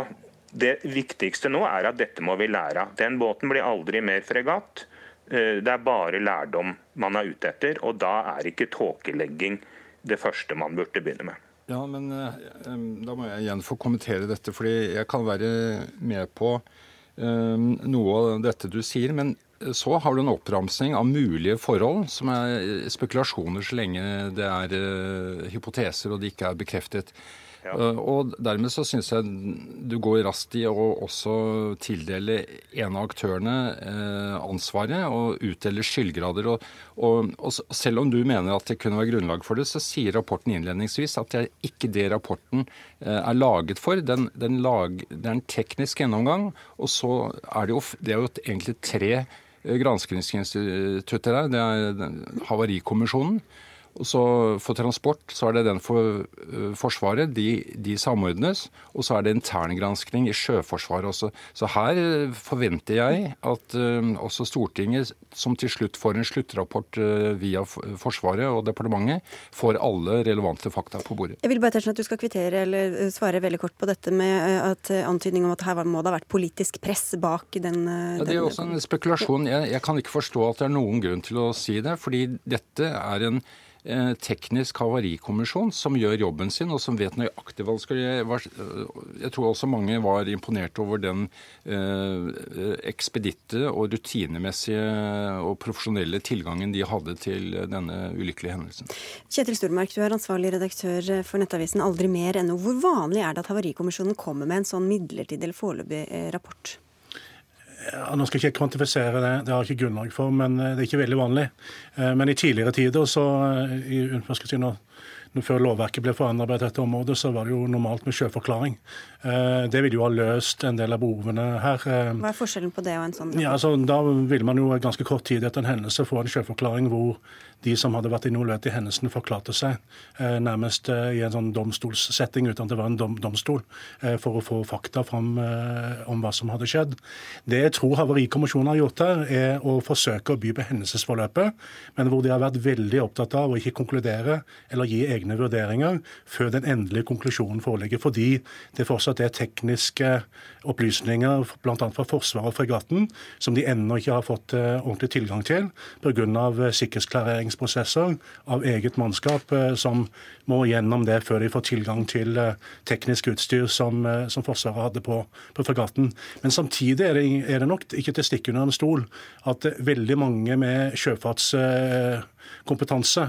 det viktigste nå er at dette må vi lære av. Den båten blir aldri mer fregatt. Eh, det er bare lærdom man er ute etter, og da er ikke tåkelegging det første man burde begynne med. Ja, men eh, Da må jeg igjen få kommentere dette, fordi jeg kan være med på noe av dette du sier. Men så har du en oppramsing av mulige forhold, som er spekulasjoner så lenge det er uh, hypoteser og de ikke er bekreftet. Uh, og dermed så syns jeg du går raskt i å også tildele en av aktørene uh, ansvaret og utdele skyldgrader. Og, og, og, selv om du mener at det kunne være grunnlag for det, så sier rapporten innledningsvis at det er ikke det rapporten er laget for. Den, den lag, det er en teknisk gjennomgang, og så er det jo, det er jo egentlig tre granskingsinstitutter her. Det er Havarikommisjonen. Og så For transport så er det den for uh, Forsvaret. De, de, samordnes. Og så er det interngransking i Sjøforsvaret også. Så her uh, forventer jeg at uh, også Stortinget, som til slutt får en sluttrapport via Forsvaret og departementet, får alle relevante fakta på bordet. Jeg vil bare at du skal kvittere eller svare veldig kort på dette med at antydning om at her må det ha vært politisk press bak den, ja, Det er også en spekulasjon. Jeg, jeg kan ikke forstå at det er noen grunn til å si det, fordi dette er en Eh, teknisk havarikommisjon som gjør jobben sin, og som vet nøyaktig hva det skal gjøre. Jeg tror også mange var imponert over den eh, ekspeditte og rutinemessige og profesjonelle tilgangen de hadde til denne ulykkelige hendelsen. Kjetil Stormark, du er ansvarlig redaktør for nettavisen Aldri mer.no. Hvor vanlig er det at Havarikommisjonen kommer med en sånn midlertidig eller foreløpig eh, rapport? Ja, nå skal jeg ikke kvantifisere det, det har jeg ikke grunnlag for, men eh, det er ikke veldig vanlig. Eh, men i tidligere tider, så i, skal si, når før lovverket ble forandret på dette området, så var det jo normalt med sjøforklaring. Det ville jo ha løst en del av behovene her. Hva er forskjellen på det og en sånn? Ja, altså, Da ville man jo ganske kort tid etter en hendelse få en sjøforklaring hvor de som hadde vært involvert i hendelsen, forklarte seg eh, nærmest eh, i en sånn domstolssetting uten at det var en dom, domstol, eh, for å få fakta fram om hva som hadde skjedd. Det jeg tror Havarikommisjonen har gjort her, er å forsøke å by på hendelsesforløpet, men hvor de har vært veldig opptatt av å ikke konkludere eller gi egne vurderinger før den endelige konklusjonen foreligger, fordi det fortsatt er tekniske opplysninger bl.a. fra Forsvaret og fregatten som de ennå ikke har fått ordentlig tilgang til pga. sikkerhetsklareringsprosesser utviklingsprosesser av eget mannskap eh, som må gjennom det før de får tilgang til eh, teknisk utstyr som, eh, som Forsvaret hadde på, på fregatten. Men samtidig er det, er det, nok ikke til å stikke under en stol at veldig mange med sjøfartskompetanse,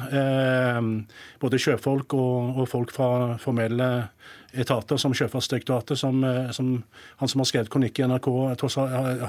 både sjøfolk og folk fra formelle etater som Sjøfartsdirektoratet, som, som, han som har skrevet kronikk i NRK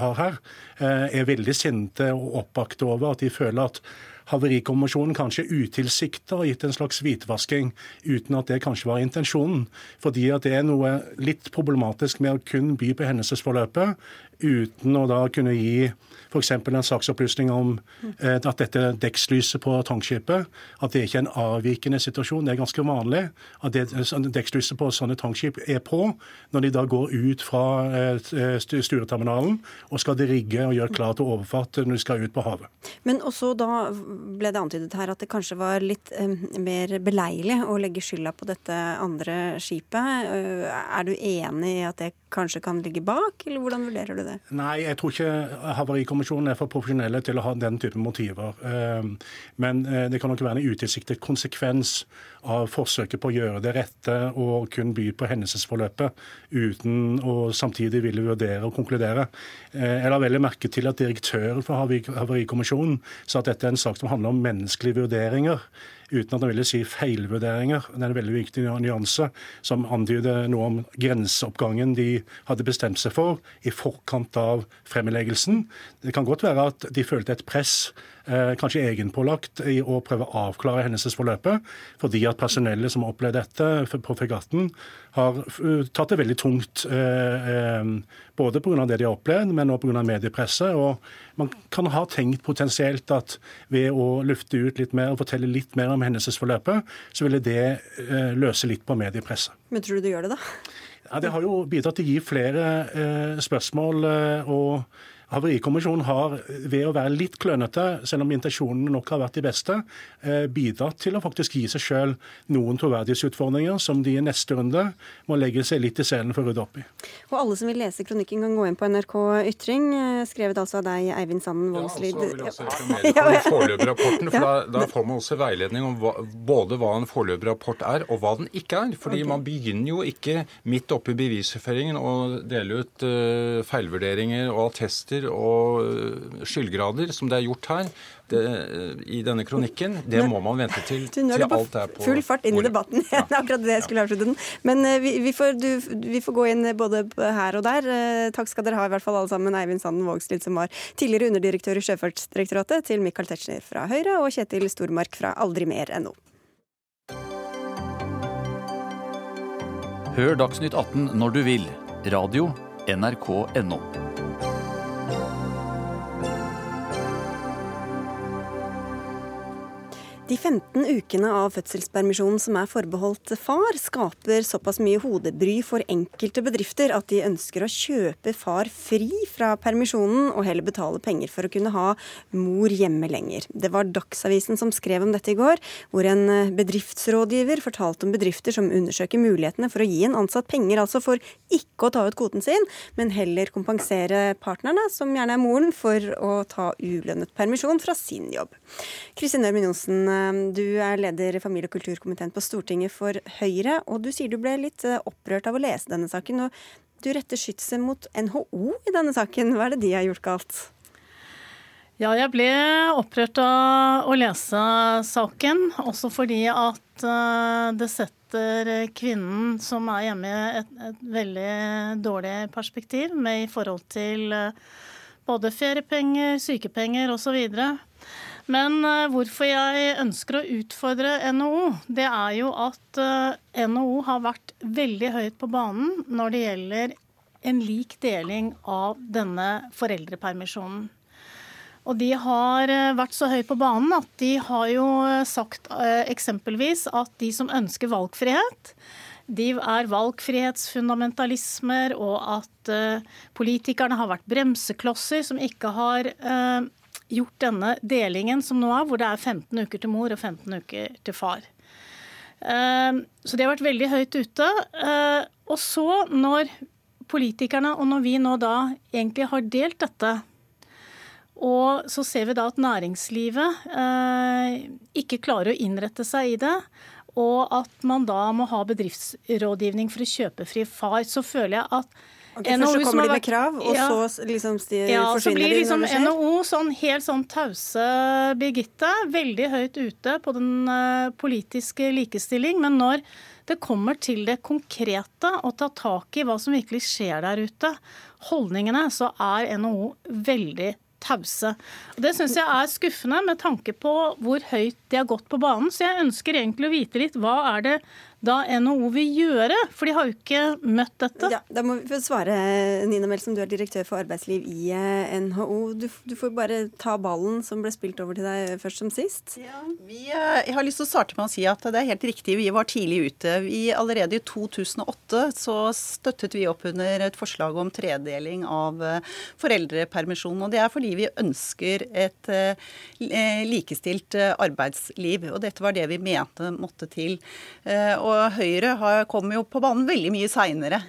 har her, er veldig sinte og oppbakte over at de føler at Havarikommisjonen kanskje utilsikta har gitt en slags hvitvasking, uten at det kanskje var intensjonen. Fordi at det er noe litt problematisk med å kun by på hendelsesforløpet, uten å da kunne gi f.eks. en saksopplysning om eh, at dette dekkslyset på tankskipet at det ikke er en avvikende situasjon. Det er ganske vanlig at det, dekkslyset på sånne tankskip er på når de da går ut fra eh, Stureterminalen og skal rigge og gjøre klar til overfart når de skal ut på havet. Men også da ble det antydet her at det kanskje var litt eh, mer beleilig å legge skylda på dette andre skipet. Eh, er du enig i at det kanskje kan ligge bak, eller hvordan vurderer du det? Nei, jeg tror ikke Havarikommisjonen er for profesjonelle til å ha den type motiver. Eh, men eh, det kan nok være en utilsiktet konsekvens av forsøket på å gjøre det rette og kun by på hendelsesforløpet uten å samtidig ville vurdere og konkludere. Eh, jeg la veldig merke til at direktøren for Havarikommisjonen sa at dette er en sak som handler om menneskelige vurderinger uten at han ville si feilvurderinger. Det er en veldig viktig nyanse som antyder noe om grenseoppgangen de hadde bestemt seg for i forkant av fremleggelsen. Det kan godt være at de følte et press Eh, kanskje egenpålagt i å prøve å avklare hendelsesforløpet, fordi at personellet som har opplevd dette på fregatten, har eh, tatt det veldig tungt. Eh, både pga. det de har opplevd, men også pga. mediepresset. Og man kan ha tenkt potensielt at ved å lufte ut litt mer og fortelle litt mer om hendelsesforløpet, så ville det løse litt på mediepresset. Men tror du det gjør det, da? Ja, Det har jo bidratt til å gi flere spørsmål. og Havarikommisjonen har, ved å være litt klønete, selv om intensjonene nok har vært de beste, eh, bidratt til å faktisk gi seg sjøl noen troverdighetsutfordringer som de i neste runde må legge seg litt i selen for å rydde opp i. Og alle som vil lese kronikken, kan gå inn på NRK Ytring, eh, skrevet altså av deg, Eivind Sanden Vågslid. Ja, og vil jeg også informere (laughs) rapporten, for da, da, får man også veiledning om hva, både hva en foreløpig rapport er, og hva den ikke er. Fordi okay. man begynner jo ikke midt oppe i bevisføringen å dele ut uh, feilvurderinger og attester prosenter og øh, skyldgrader, som det er gjort her det, øh, i denne kronikken, det må man vente til, til alt er på Full fart inn i debatten. (laughs) Ja. akkurat det jeg skulle avslutte den. Men øh, vi, vi, får, du, vi, får, gå inn både her og der. Takk skal dere ha, i hvert fall alle sammen. Eivind Sanden Vågslid, som var tidligere underdirektør i Sjøfartsdirektoratet, til Michael Tetzschner fra Høyre og Kjetil Stormark fra aldrimer.no. Hør Dagsnytt 18 når du vil. Radio NRK.no. De 15 ukene av fødselspermisjonen som er forbeholdt far, skaper såpass mye hodebry for enkelte bedrifter at de ønsker å kjøpe far fri fra permisjonen og heller betale penger for å kunne ha mor hjemme lenger. Det var Dagsavisen som skrev om dette i går, hvor en bedriftsrådgiver fortalte om bedrifter som undersøker mulighetene for å gi en ansatt penger, altså for ikke å ta ut kvoten sin, men heller kompensere partnerne, som gjerne er moren, for å ta ulønnet permisjon fra sin jobb. Kristin Ørmen Johnsen, du er leder i familie- og kulturkomiteen på Stortinget for Høyre, og du sier du ble litt eh, opprørt av å lese denne saken. og Du retter skytset mot NHO i denne saken. Hva er det de har gjort galt? Ja, jeg ble opprørt av å lese saken, også fordi at eh, det setter kvinnen som er hjemme i et, et, veldig dårlig perspektiv med i forhold til eh, både feriepenger, sykepenger osv. Men uh, hvorfor jeg ønsker å utfordre NHO, det er jo at eh, NHO har vært veldig høyt på banen når det gjelder en lik deling av denne foreldrepermisjonen. Og de har uh, vært så høyt på banen at de har jo sagt eksempelvis at de som ønsker valgfrihet, de er valgfrihetsfundamentalismer, og at politikerne har vært bremseklosser som ikke har gjort denne delingen som nå er, hvor det er 15 uker til mor og 15 uker til far. Ehm, så de har vært veldig høyt ute. Ehm, og så, når politikerne, og når vi nå da egentlig har delt dette, og så ser vi da at næringslivet eh, ikke klarer å innrette seg i det, og at man da må ha bedriftsrådgivning for å kjøpe fri far, så føler jeg at Okay, NHO først så kommer de med krav, og ja, så liksom ja, de? Så blir liksom NHO sånn helt sånn tause Birgitte, veldig høyt ute på den uh, politiske likestilling. Men når det kommer til det konkrete, å ta tak i hva som virkelig skjer der ute, holdningene, så er NHO veldig tause. Det syns jeg er skuffende med tanke på hvor høyt de har gått på banen. Så jeg ønsker egentlig å vite litt hva er det da NHO vil gjøre, for de har jo ikke møtt dette. Ja, da må vi få svare, Nina Melsom, du er direktør for arbeidsliv i eh, NHO. Du, du, får bare ta ballen som ble spilt over til deg først som sist. Ja, vi, eh, jeg har lyst til å starte med å si at det er helt riktig, vi var tidlig ute. Vi, allerede i 2008 så støttet vi opp under et forslag om tredeling av eh, foreldrepermisjon. Og det er fordi vi ønsker et likestilt arbeidsliv. Og dette var det vi mente måtte til. Og Høyre har, kom jo på banen veldig mye seinere.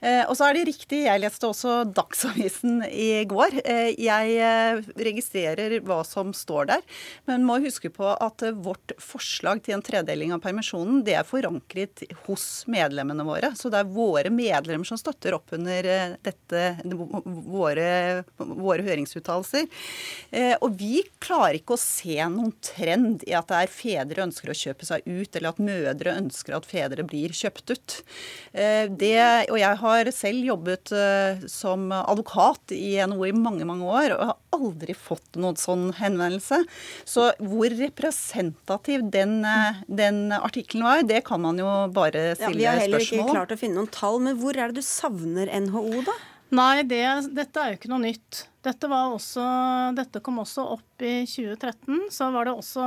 Eh, og så er det riktig, jeg leste også Dagsavisen i går. Eh, jeg eh, registrerer hva som står der, men må huske på at vårt forslag til en tredeling av permisjonen, det er forankret hos medlemmene våre. Så det er våre medlemmer som støtter opp under dette, våre, våre høringsuttalelser. Og vi klarer ikke å se noen trend i at det er fedre ønsker å kjøpe seg ut, eller at mødre ønsker at fedre blir kjøpt ut. Det, og jeg har har selv jobbet uh, som advokat i NHO i mange, mange år og har aldri fått noen sånn henvendelse. Så hvor representativ den, uh, den artikkelen var, det kan man jo bare stille spørsmål om. Ja, vi har heller ikke klart å finne noen tall, men hvor er det du savner NHO, da? Nei, det, dette er jo ikke noe nytt. Dette, også, dette, kom også opp i 2013. Så også,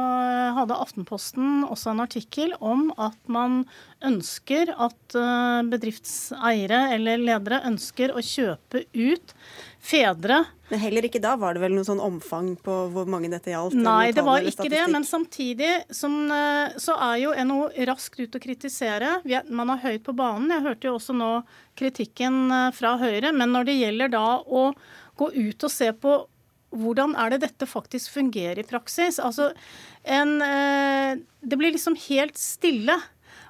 hadde Aftenposten også en artikkel om at man ønsker at eh, bedriftseiere eller ledere ønsker å kjøpe ut fedre. Men heller ikke da var det vel noe sånn omfang på hvor mange dette gjaldt? Nei, det var ikke det. Men samtidig som, eh, så er jo NHO raskt ut å kritisere. Man er høyt på banen. Jeg hørte jo også nå kritikken eh, fra Høyre. Men når det gjelder da å gå ut og se på hvordan er det dette faktisk fungerer i praksis? Altså, en, eh, det blir liksom helt stille.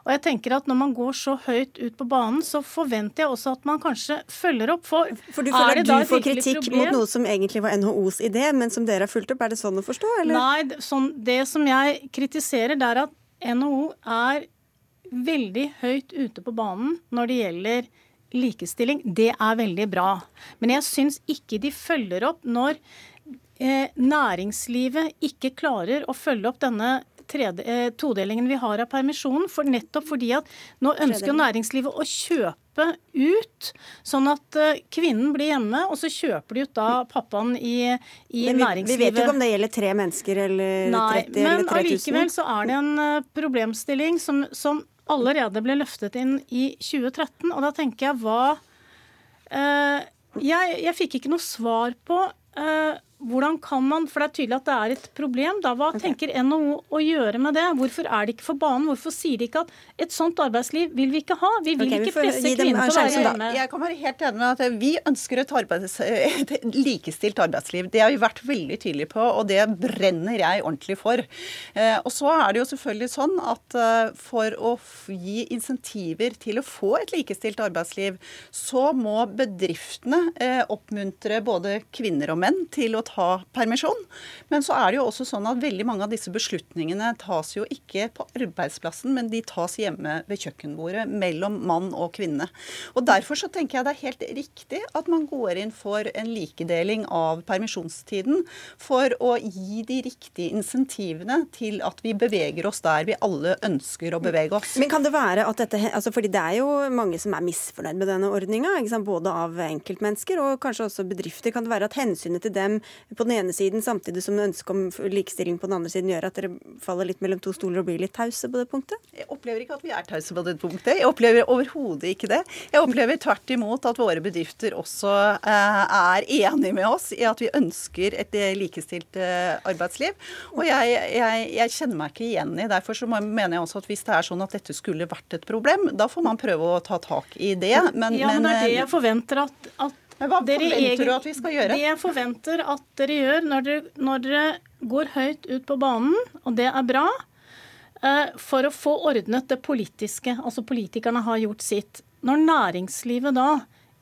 Og jeg tenker at Når man går så høyt ut på banen, så forventer jeg også at man kanskje følger opp. For, for du føler at du får kritikk problem? mot noe som egentlig var NHOs idé, men som dere har fulgt opp? Er det sånn å forstå? Eller? Nei, sånn, det som jeg kritiserer, det er at NHO er veldig høyt ute på banen når det gjelder likestilling, det er veldig bra. Men jeg syns ikke de følger opp når eh, næringslivet ikke klarer å følge opp denne todelingen vi har av permisjonen. For nettopp fordi at nå ønsker næringslivet å kjøpe ut, sånn at eh, kvinnen blir hjemme, og så kjøper de ut da pappaen i, i vi, næringslivet. Vi vet jo ikke om det gjelder tre mennesker eller Nei, 30 eller 3000. Men allikevel så er det en uh, problemstilling som, som allerede ble løftet inn i 2013. Og da tenker jeg hva eh, jeg, jeg, fikk ikke noe svar på eh, hvordan kan man, for det er tydelig at det er et problem, da, Hva okay. tenker NHO å gjøre med det? Hvorfor er de ikke for banen? Hvorfor sier de ikke at et sånt arbeidsliv vil vi ikke ha? Vi vil okay, ikke presse kvinner til å være hjemme. Jeg kan være helt enig med at vi ønsker et, arbeids, et, likestilt arbeidsliv. Det har vi vært veldig tydelige på, og det brenner jeg ordentlig for. Eh, og så er det jo selvfølgelig sånn at eh, for å gi insentiver til å få et likestilt arbeidsliv, så må bedriftene eh, oppmuntre både kvinner og menn til å ta permisjon. Men så er det jo også sånn at veldig mange av disse beslutningene tas jo ikke på arbeidsplassen, men de tas hjemme ved kjøkkenbordet mellom mann og kvinne. Og Derfor så tenker jeg det er helt riktig at man går inn for en likedeling av permisjonstiden for å gi de riktige insentivene til at vi beveger oss der vi alle ønsker å bevege oss. Men kan det være at dette, altså fordi Det er jo mange som er misfornøyd med denne ordninga, både av enkeltmennesker og kanskje også bedrifter. Kan det være at hensynet til dem på den ene siden, samtidig som ønsket om likestilling på den andre siden gjør at dere faller litt mellom to stoler og blir litt tause på det punktet? Jeg opplever ikke at vi er tause på det punktet. Jeg opplever overhodet ikke det. Jeg opplever tvert imot at våre bedrifter også eh, er enige med oss i at vi ønsker et eh, likestilt eh, arbeidsliv. Og jeg, jeg, jeg, kjenner meg ikke igjen i Derfor så mener jeg også at hvis det er sånn at dette skulle vært et problem, da får man prøve å ta tak i det. Men, ja, men det er det jeg forventer at, at men Hva forventer du at vi skal gjøre? Det jeg forventer at dere gjør når dere, når dere går høyt ut på banen, og det er bra, eh, for å få ordnet det politiske. Altså politikerne har gjort sitt. Når næringslivet da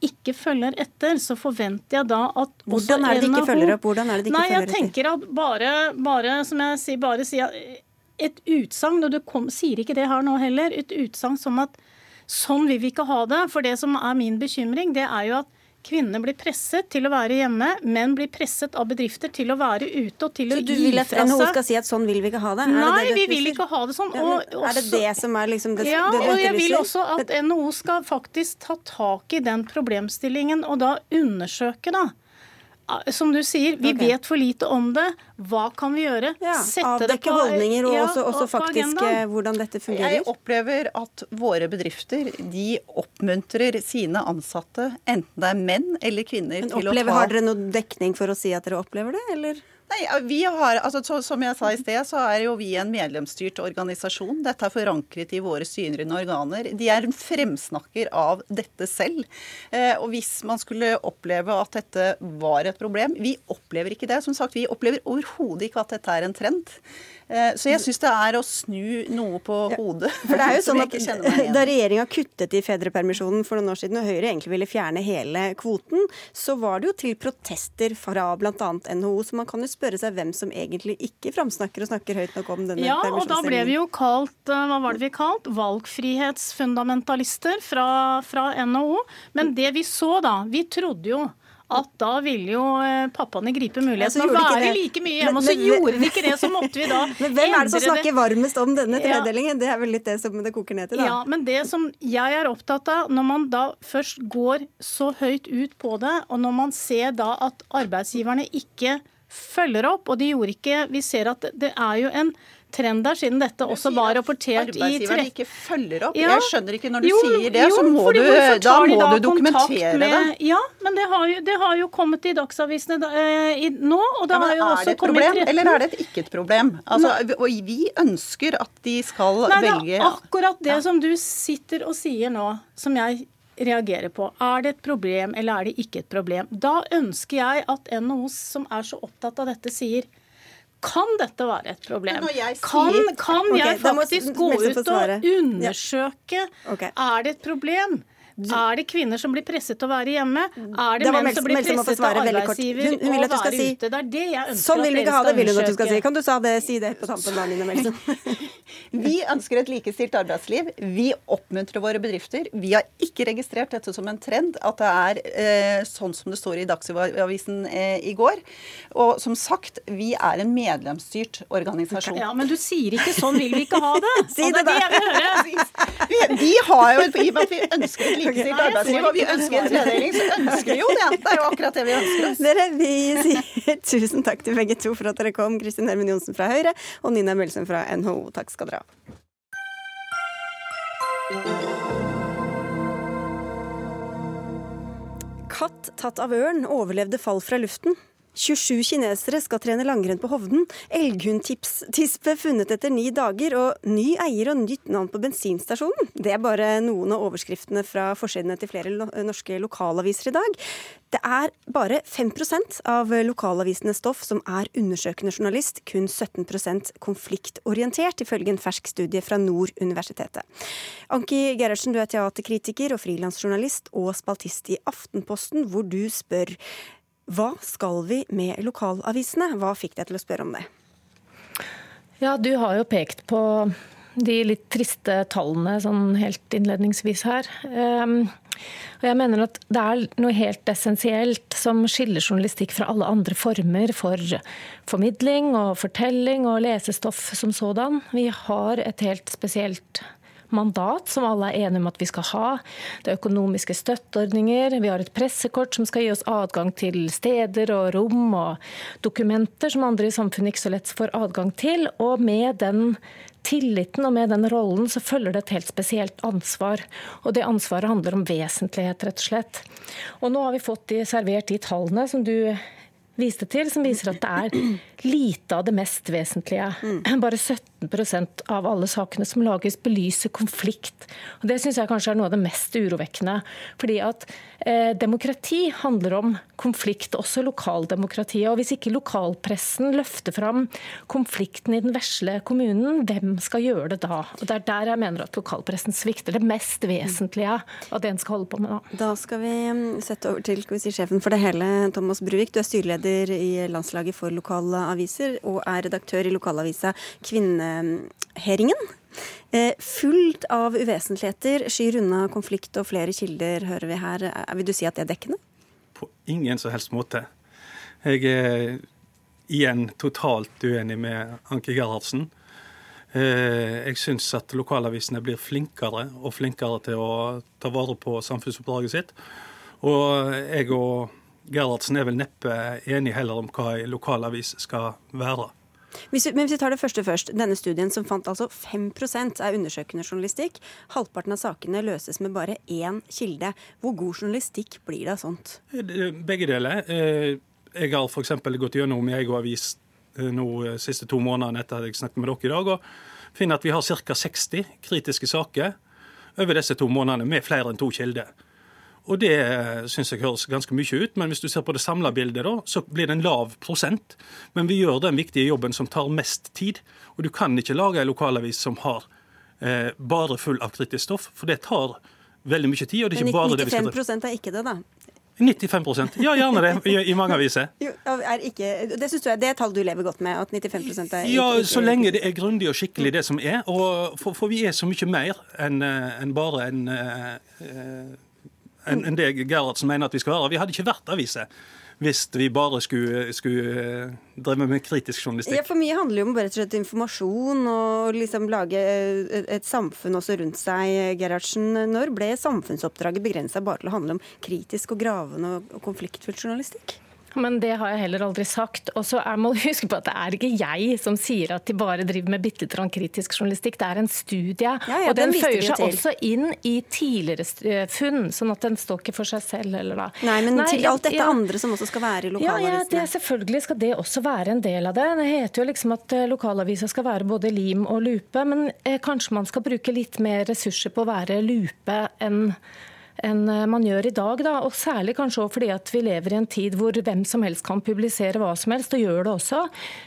ikke følger etter, så forventer jeg da at Hvordan er det de ikke følger opp? Hvordan er det de ikke Nei, følger etter? Jeg tenker at bare, bare, som jeg sier, bare sier et utsagn, og du kom, sier ikke det her nå heller, et utsagn som at sånn vil vi ikke ha det. For det som er min bekymring, det er jo at kvinnene blir presset til å være hjemme, menn blir presset av bedrifter til å være ute og til Så å du gi vil at fra NHO skal si at sånn vil vi ikke ha det? Er det Nei, det vi vil ikke ha det sånn. Og er det det som er liksom det, ja, det du og jeg vil også at NHO skal faktisk ta tak i den problemstillingen og da undersøke, da. Som du sier, vi okay. vet for lite om det. Hva kan vi gjøre? Ja, Sette det avdekke holdninger og ja, også, også og faktisk agendaen. eh, hvordan dette fungerer. Jeg opplever at våre bedrifter de oppmuntrer sine ansatte, enten det er menn eller kvinner, Men til å ta Har dere noe dekning for å si at dere opplever det, eller? Nei, vi har, altså, så, Som jeg sa i sted, så er jo vi en medlemsstyrt organisasjon. Dette er forankret i våre synrende organer. De er en fremsnakker av dette selv. Eh, og hvis man skulle oppleve at dette var et problem Vi opplever ikke det. Som sagt, vi opplever overhodet ikke at dette er en trend. Eh, så jeg syns det er å snu noe på hodet. For det er jo (laughs) sånn at. Da regjeringa kuttet i fedrepermisjonen for noen år siden, og Høyre egentlig ville fjerne hele kvoten, så var det jo til protester fra bl.a. NHO. Så man kan jo spørre seg hvem som egentlig ikke framsnakker og snakker høyt nok om denne Ja, og da ble vi jo kalt eh, hva var det vi kalt? Valgfrihetsfundamentalister fra, fra NHO. Men det vi så da, vi trodde jo at da ville jo eh, pappaene gripe muligheten til å de være like mye hjemme. Og så gjorde vi ikke det, så måtte vi da (laughs) Men hvem er det som snakker snakker varmest om denne tredelingen? Det er vel litt det som det koker ned til, da. Ja, men det som jeg er opptatt av, når man da først går så høyt ut på det, og når man ser da at arbeidsgiverne ikke følger opp, og de gjorde ikke Vi ser at det er jo en trend der, siden dette også var rapportert i Arbeidsgiverne tre- ikke følger opp. Ja. Jeg skjønner ikke når du Jo, sier det, jo, så må du, da må du dokumentere med, det. Ja, men det har jo, det har jo kommet i dagsavisene da, eh, i, nå, og det Ja, har jo er også det et kommet problem, i 13. eller er det et ikke et problem? Altså, vi ønsker at de skal Nei, det velge er akkurat det som du sitter og sier nå, som jeg reagerer på. Er det et problem, eller er det ikke et problem? Da ønsker jeg at NHO, som er så opptatt av dette, sier kan dette være et problem? Jeg Kan, kan jeg jeg faktisk må gå ut og undersøke Er det et problem? Er det kvinner som blir presset til å være hjemme? Er det det menn som blir presset til arbeidsgiver Hun- hun vil at du skal si- ute? Det er det jeg ønsker Sånn vil vi ikke ha det, vil hun at du skal si. Kan du sa det, si det på tampen da, Line Melsen? (laughs) Vi ønsker et likestilt arbeidsliv. Vi oppmuntrer våre bedrifter. Vi har ikke registrert dette som en trend, at det er eh, sånn som det står i Dagsavisen eh, i går. Og som sagt, vi er en medlemsstyrt organisasjon. Ja, men du sier ikke 'sånn vil vi ikke ha det'. (laughs) Si det høre. Vi, vi har jo, I og med at vi ønsker et likestilt arbeidsliv og vi ønsker en tredeling, så ønsker vi jo det. Det er jo akkurat det vi ønsker oss. Dere, vi sier tusen takk til begge to for at dere kom. Kristin Hermen Johnsen fra Høyre og Nina Mølsen fra NHO. Takk skal dere ha. Katt tatt av ørn overlevde fall fra luften. 27 kinesere skal trene langrenn på Hovden. Elghundtispe funnet etter ni dager, og ny eier og nytt navn på bensinstasjonen. Det er bare noen av overskriftene fra forsidene til flere norske lokalaviser i dag. Det er bare 5% av lokalavisenes stoff som er undersøkende journalist, kun 17 konfliktorientert, ifølge en fersk studie fra Nord universitetet. Anki Gerhardsen, du er teaterkritiker og frilansjournalist og spaltist i Aftenposten, hvor du spør hva skal vi med lokalavisene? Hva fikk deg til å spørre om det? Ja, du har jo pekt på de litt triste tallene sånn helt innledningsvis her. Um, og jeg mener at det er noe helt essensielt som skiller journalistikk fra alle andre former for formidling og fortelling og lesestoff som sådan. Vi har et helt spesielt mandat som alle er enige om at vi skal ha. Det er økonomiske støtteordninger. Vi har et pressekort som skal gi oss adgang til steder og rom og dokumenter som andre i samfunnet ikke så lett får adgang til. Og med den tilliten og med den rollen så følger det et helt spesielt ansvar. Og det ansvaret handler om vesentlighet, rett og slett. Og nå har vi fått de, servert de tallene som du viste til, som viser at det er lite av det mest vesentlige. Bare 17 av alle sakene som lages, belyser konflikt. Og Det syns jeg kanskje er noe av det mest urovekkende. Fordi at eh, demokrati handler om konflikt, også lokaldemokratiet. Og hvis ikke lokalpressen løfter fram konflikten i den vesle kommunen, hvem skal gjøre det da? Og Det er der jeg mener at lokalpressen svikter det mest vesentlige av det en skal holde på med nå. Da skal vi mm, sette over til sjefen for det hele, Thomas Bruvik. Du er styreleder i landslaget for lokale aviser og er redaktør i lokalavisa Kvinneheringen. Eh, fullt av uvesentligheter, skyr unna konflikt og flere kilder, hører vi her. Eh, Vil du si at det er dekkende? På ingen som helst måte. Jeg er igjen totalt uenig med Anke Gerhardsen. Eh, jeg syns at lokalavisene blir flinkere og flinkere til å ta vare på samfunnsoppdraget sitt. Og jeg og Gerhardsen er vel neppe enige heller om hva ei lokalavis skal være. Hvis vi, men hvis vi tar det første først. Denne studien som fant altså 5% er undersøkende journalistikk. Halvparten av sakene løses med bare én kilde. Hvor god journalistikk blir det av sånt? Begge deler. Eh, jeg har f.eks. gått gjennom i egen avis eh, nå eh, siste to månedene etter at jeg snakket med dere i dag, og finner at vi har ca. 60 kritiske saker over disse to månedene med flere enn to kilder. Og Det syns jeg høres ganske mye ut, men hvis du ser på det samla bildet, da, så blir det en lav prosent. Men vi gjør den viktige jobben som tar mest tid. Og du kan ikke lage en lokalavis som har eh, bare full av kritisk stoff, for det tar veldig mye tid. og det er ikke men bare det vi skal... 95% er ikke det, da? 95% Ja, gjerne det, i, i mange aviser. (laughs) Jo, ikke, det synes du er det tall du lever godt med? at 95% er Ja, så lenge det er grundig og skikkelig det som er. For, for vi er så mye mer enn en bare en uh, enn en det Gerhardsen mener at vi skal være. Vi hadde ikke vært aviser hvis vi bare skulle, skulle drive dreve med kritisk journalistikk. Ja, For mye handler jo om bare slett informasjon og liksom lage et, et samfunn også rundt seg. Gerhardsen, når ble samfunnsoppdraget begrensa bare til å handle om kritisk og gravende og konfliktfylt journalistikk? Men det har jeg heller aldri sagt. Og så må du huske på at det er ikke jeg som sier at de bare driver med bitte litt kritisk journalistikk. Det er en studie, ja, ja, og den, den føyer seg også inn i tidligere eh, funn. sånn at den står ikke for seg selv eller da. Nei, men Nei, til alt dette ja, andre som også skal være i lokalavisene? Ja, det, selvfølgelig skal det også være en del av det. Det heter jo liksom at eh, lokalavisa skal være både lim og lupe, men eh, kanskje man skal bruke litt mer ressurser på å være lupe enn enn eh, man gjør i dag. Da. Og Særlig kanskje også fordi at vi lever i en tid hvor hvem som helst kan publisere hva som helst, og gjør det også.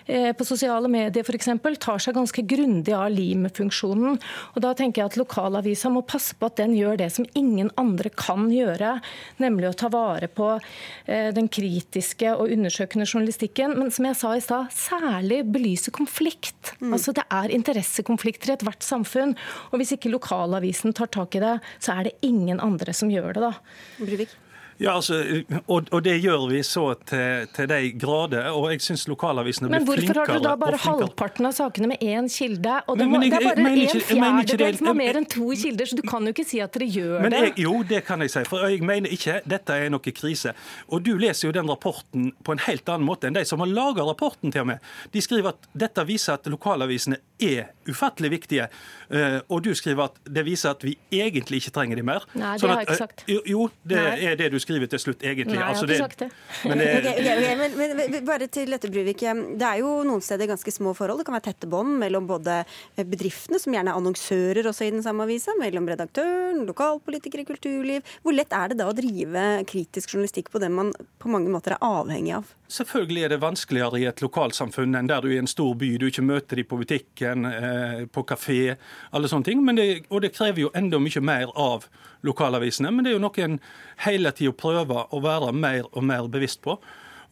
Eh, på sosiale medier f.eks. tar seg ganske grundig av lim-funksjonen. Og Da tenker jeg at lokalavisa må passe på at den gjør det som ingen andre kan gjøre, nemlig å ta vare på eh, den kritiske og undersøkende journalistikken. Men som jeg sa i stad, særlig belyse konflikt. Mm. Altså Det er interessekonflikter i ethvert samfunn. Og hvis ikke lokalavisen tar tak i det, så er det ingen andre som gjør det. da. Bruvik. Ja, altså, og, og, det gjør vi så til, til de grader. Og jeg syns lokalavisene blir flinkere. Men hvorfor har dere da bare halvparten av sakene med én kilde? Og det, må, jeg, det er bare en fjerdedel som har mer enn to kilder, så du kan jo ikke si at dere gjør men jeg, det. Jo, det kan jeg si. For jeg mener ikke dette er noe krise. Og du leser jo den rapporten på en helt annen måte enn de som har laga rapporten til og med. De skriver at dette viser at lokalavisene er ufattelig viktige. Eh, og du skriver at det viser at vi egentlig ikke trenger de mer. Nei, det sånn har jeg ikke eh, sagt. Jo, det Nei. er det du skriver til slutt, egentlig. Nei, jeg altså, har ikke sagt det. Men, det (laughs) okay, okay, okay. Men, men, men, bare til dette, Bruvik. Det er jo noen steder ganske små forhold. Det kan være tette bånd mellom både bedriftene, som gjerne er annonsører også i den samme avisa, mellom redaktøren, lokalpolitikere, kulturliv. Hvor lett er det da å drive kritisk journalistikk på det man på mange måter er avhengig av? Selvfølgelig er det vanskeligere i et lokalsamfunn enn der du er i en stor by. Du ikke møter de på butikken, eh, på kafé, alle sånne ting. Det, og det krever jo enda mye mer av lokalavisene. Men det er jo noe en hele tida prøver å være mer og mer bevisst på.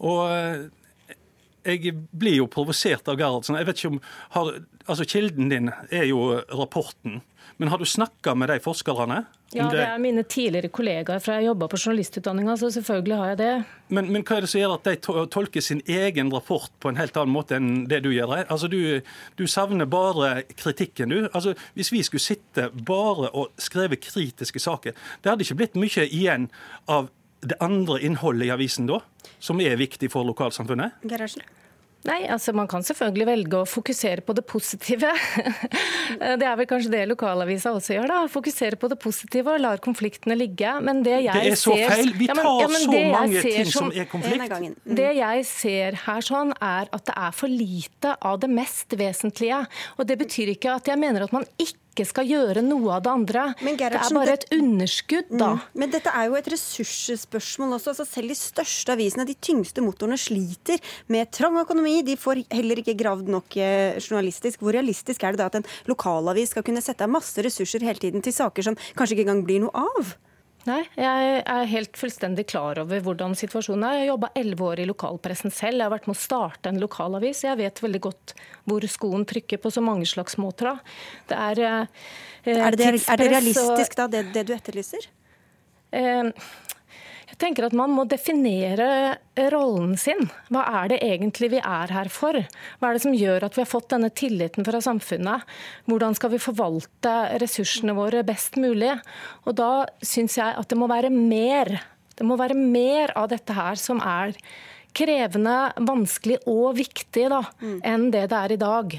Og eh, jeg blir jo provosert av Gerhardsen. Jeg vet ikke om har, altså Kilden din er jo rapporten. Men har du snakka med de forskerne? Ja, det er mine tidligere kollegaer fra jeg jobba på journalistutdanninga, så selvfølgelig har jeg det. Men, men, hva er det som gjør at de tolker sin egen rapport på en helt annen måte enn det du gjør? Altså, du, du savner bare kritikken, du. Altså, hvis vi skulle sitte bare og skrevet kritiske saker, det hadde ikke blitt mye igjen av det andre innholdet i avisen da, som er viktig for lokalsamfunnet? Garasjen. Nei, altså Man kan selvfølgelig velge å fokusere på det positive. (laughs) det er vel kanskje det lokalavisa også gjør. da, Fokusere på det positive og lar konfliktene ligge. Men det jeg ser... Det er så feil! Vi tar ja, men, ja, så mange ting som, som er konflikt. Mm. Det jeg ser her sånn, er at det er for lite av det mest vesentlige. Og det betyr ikke at jeg mener at man ikke ikke skal gjøre noe av det andre. det er bare et underskudd, da. Mm. Men dette er jo et ressursspørsmål også. Altså selv de største avisene, de tyngste motorene, sliter med trang økonomi. De får heller ikke gravd nok eh, journalistisk. Hvor realistisk er det da at en lokalavis skal kunne sette av masse ressurser hele tiden til saker som kanskje ikke engang blir noe av? Nei, jeg er helt fullstendig klar over hvordan situasjonen er. Jeg har jobba elleve år i lokalpressen selv. Jeg har vært med å starte en lokalavis. Jeg vet veldig godt hvor skoen trykker på så mange slags måter. Det er, eh, er, det, er det realistisk, da, det, det du etterlyser? Eh, tenker at Man må definere rollen sin. Hva er det egentlig vi er her for? Hva er det som gjør at vi har fått denne tilliten fra samfunnet? Hvordan skal vi forvalte ressursene våre best mulig? Og Da syns jeg at det må være mer. Det må være mer av dette her som er krevende, vanskelig og viktig da, mm. enn det det er i dag.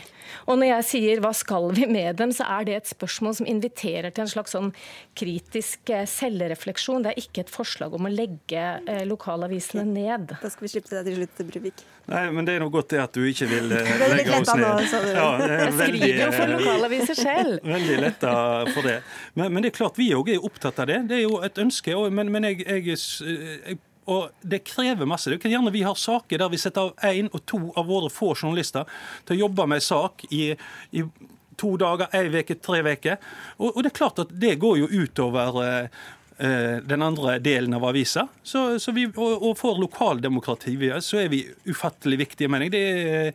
Og når jeg sier hva skal vi med dem, så er det et spørsmål som inviterer til en slags sånn kritisk eh, selvrefleksjon. Det er ikke et forslag om å legge eh, lokalavisene ned. Da skal vi slippe deg til slutt, Bruvik. Nei, men det er nå godt det at du ikke vil eh, (laughs) legge oss ned. Ja, jeg skriver jo for lokalaviser selv. (laughs) Veldig letta for det. Men, men, det er klart vi òg er opptatt av det. Det er jo et ønske. Men, men jeg, jeg, jeg og det krever masse. Det kan gjerne Vi har saker der vi setter av én og to av våre få journalister til å jobbe med sak i, i to dager, ei uke, tre uker. Og, og, det er klart at det går jo utover eh, eh den andre delen av avisa. Så, så vi, og, og for lokaldemokratiet så er vi ufattelig viktige, mener jeg. Det er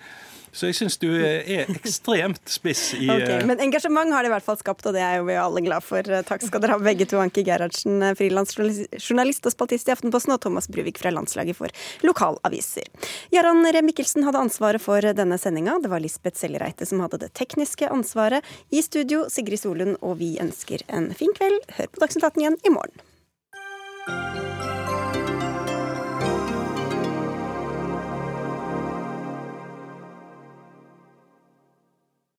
så jeg syns du er ekstremt spiss i okay, Men engasjement har det i hvert fall skapt, og det er jo vi alle glad for. Takk skal dere ha begge to. Anki Gerhardsen, frilansjournalist og spaltist i Aftenposten, og Thomas Bruvik fra Landslaget for lokalaviser. Jarand Ree Mikkelsen hadde ansvaret for denne sendinga. Det var Lisbeth Sellereite som hadde det tekniske ansvaret. I studio Sigrid Solund, og vi ønsker en fin kveld. Hør på Dagsnytt 18 igjen i morgen.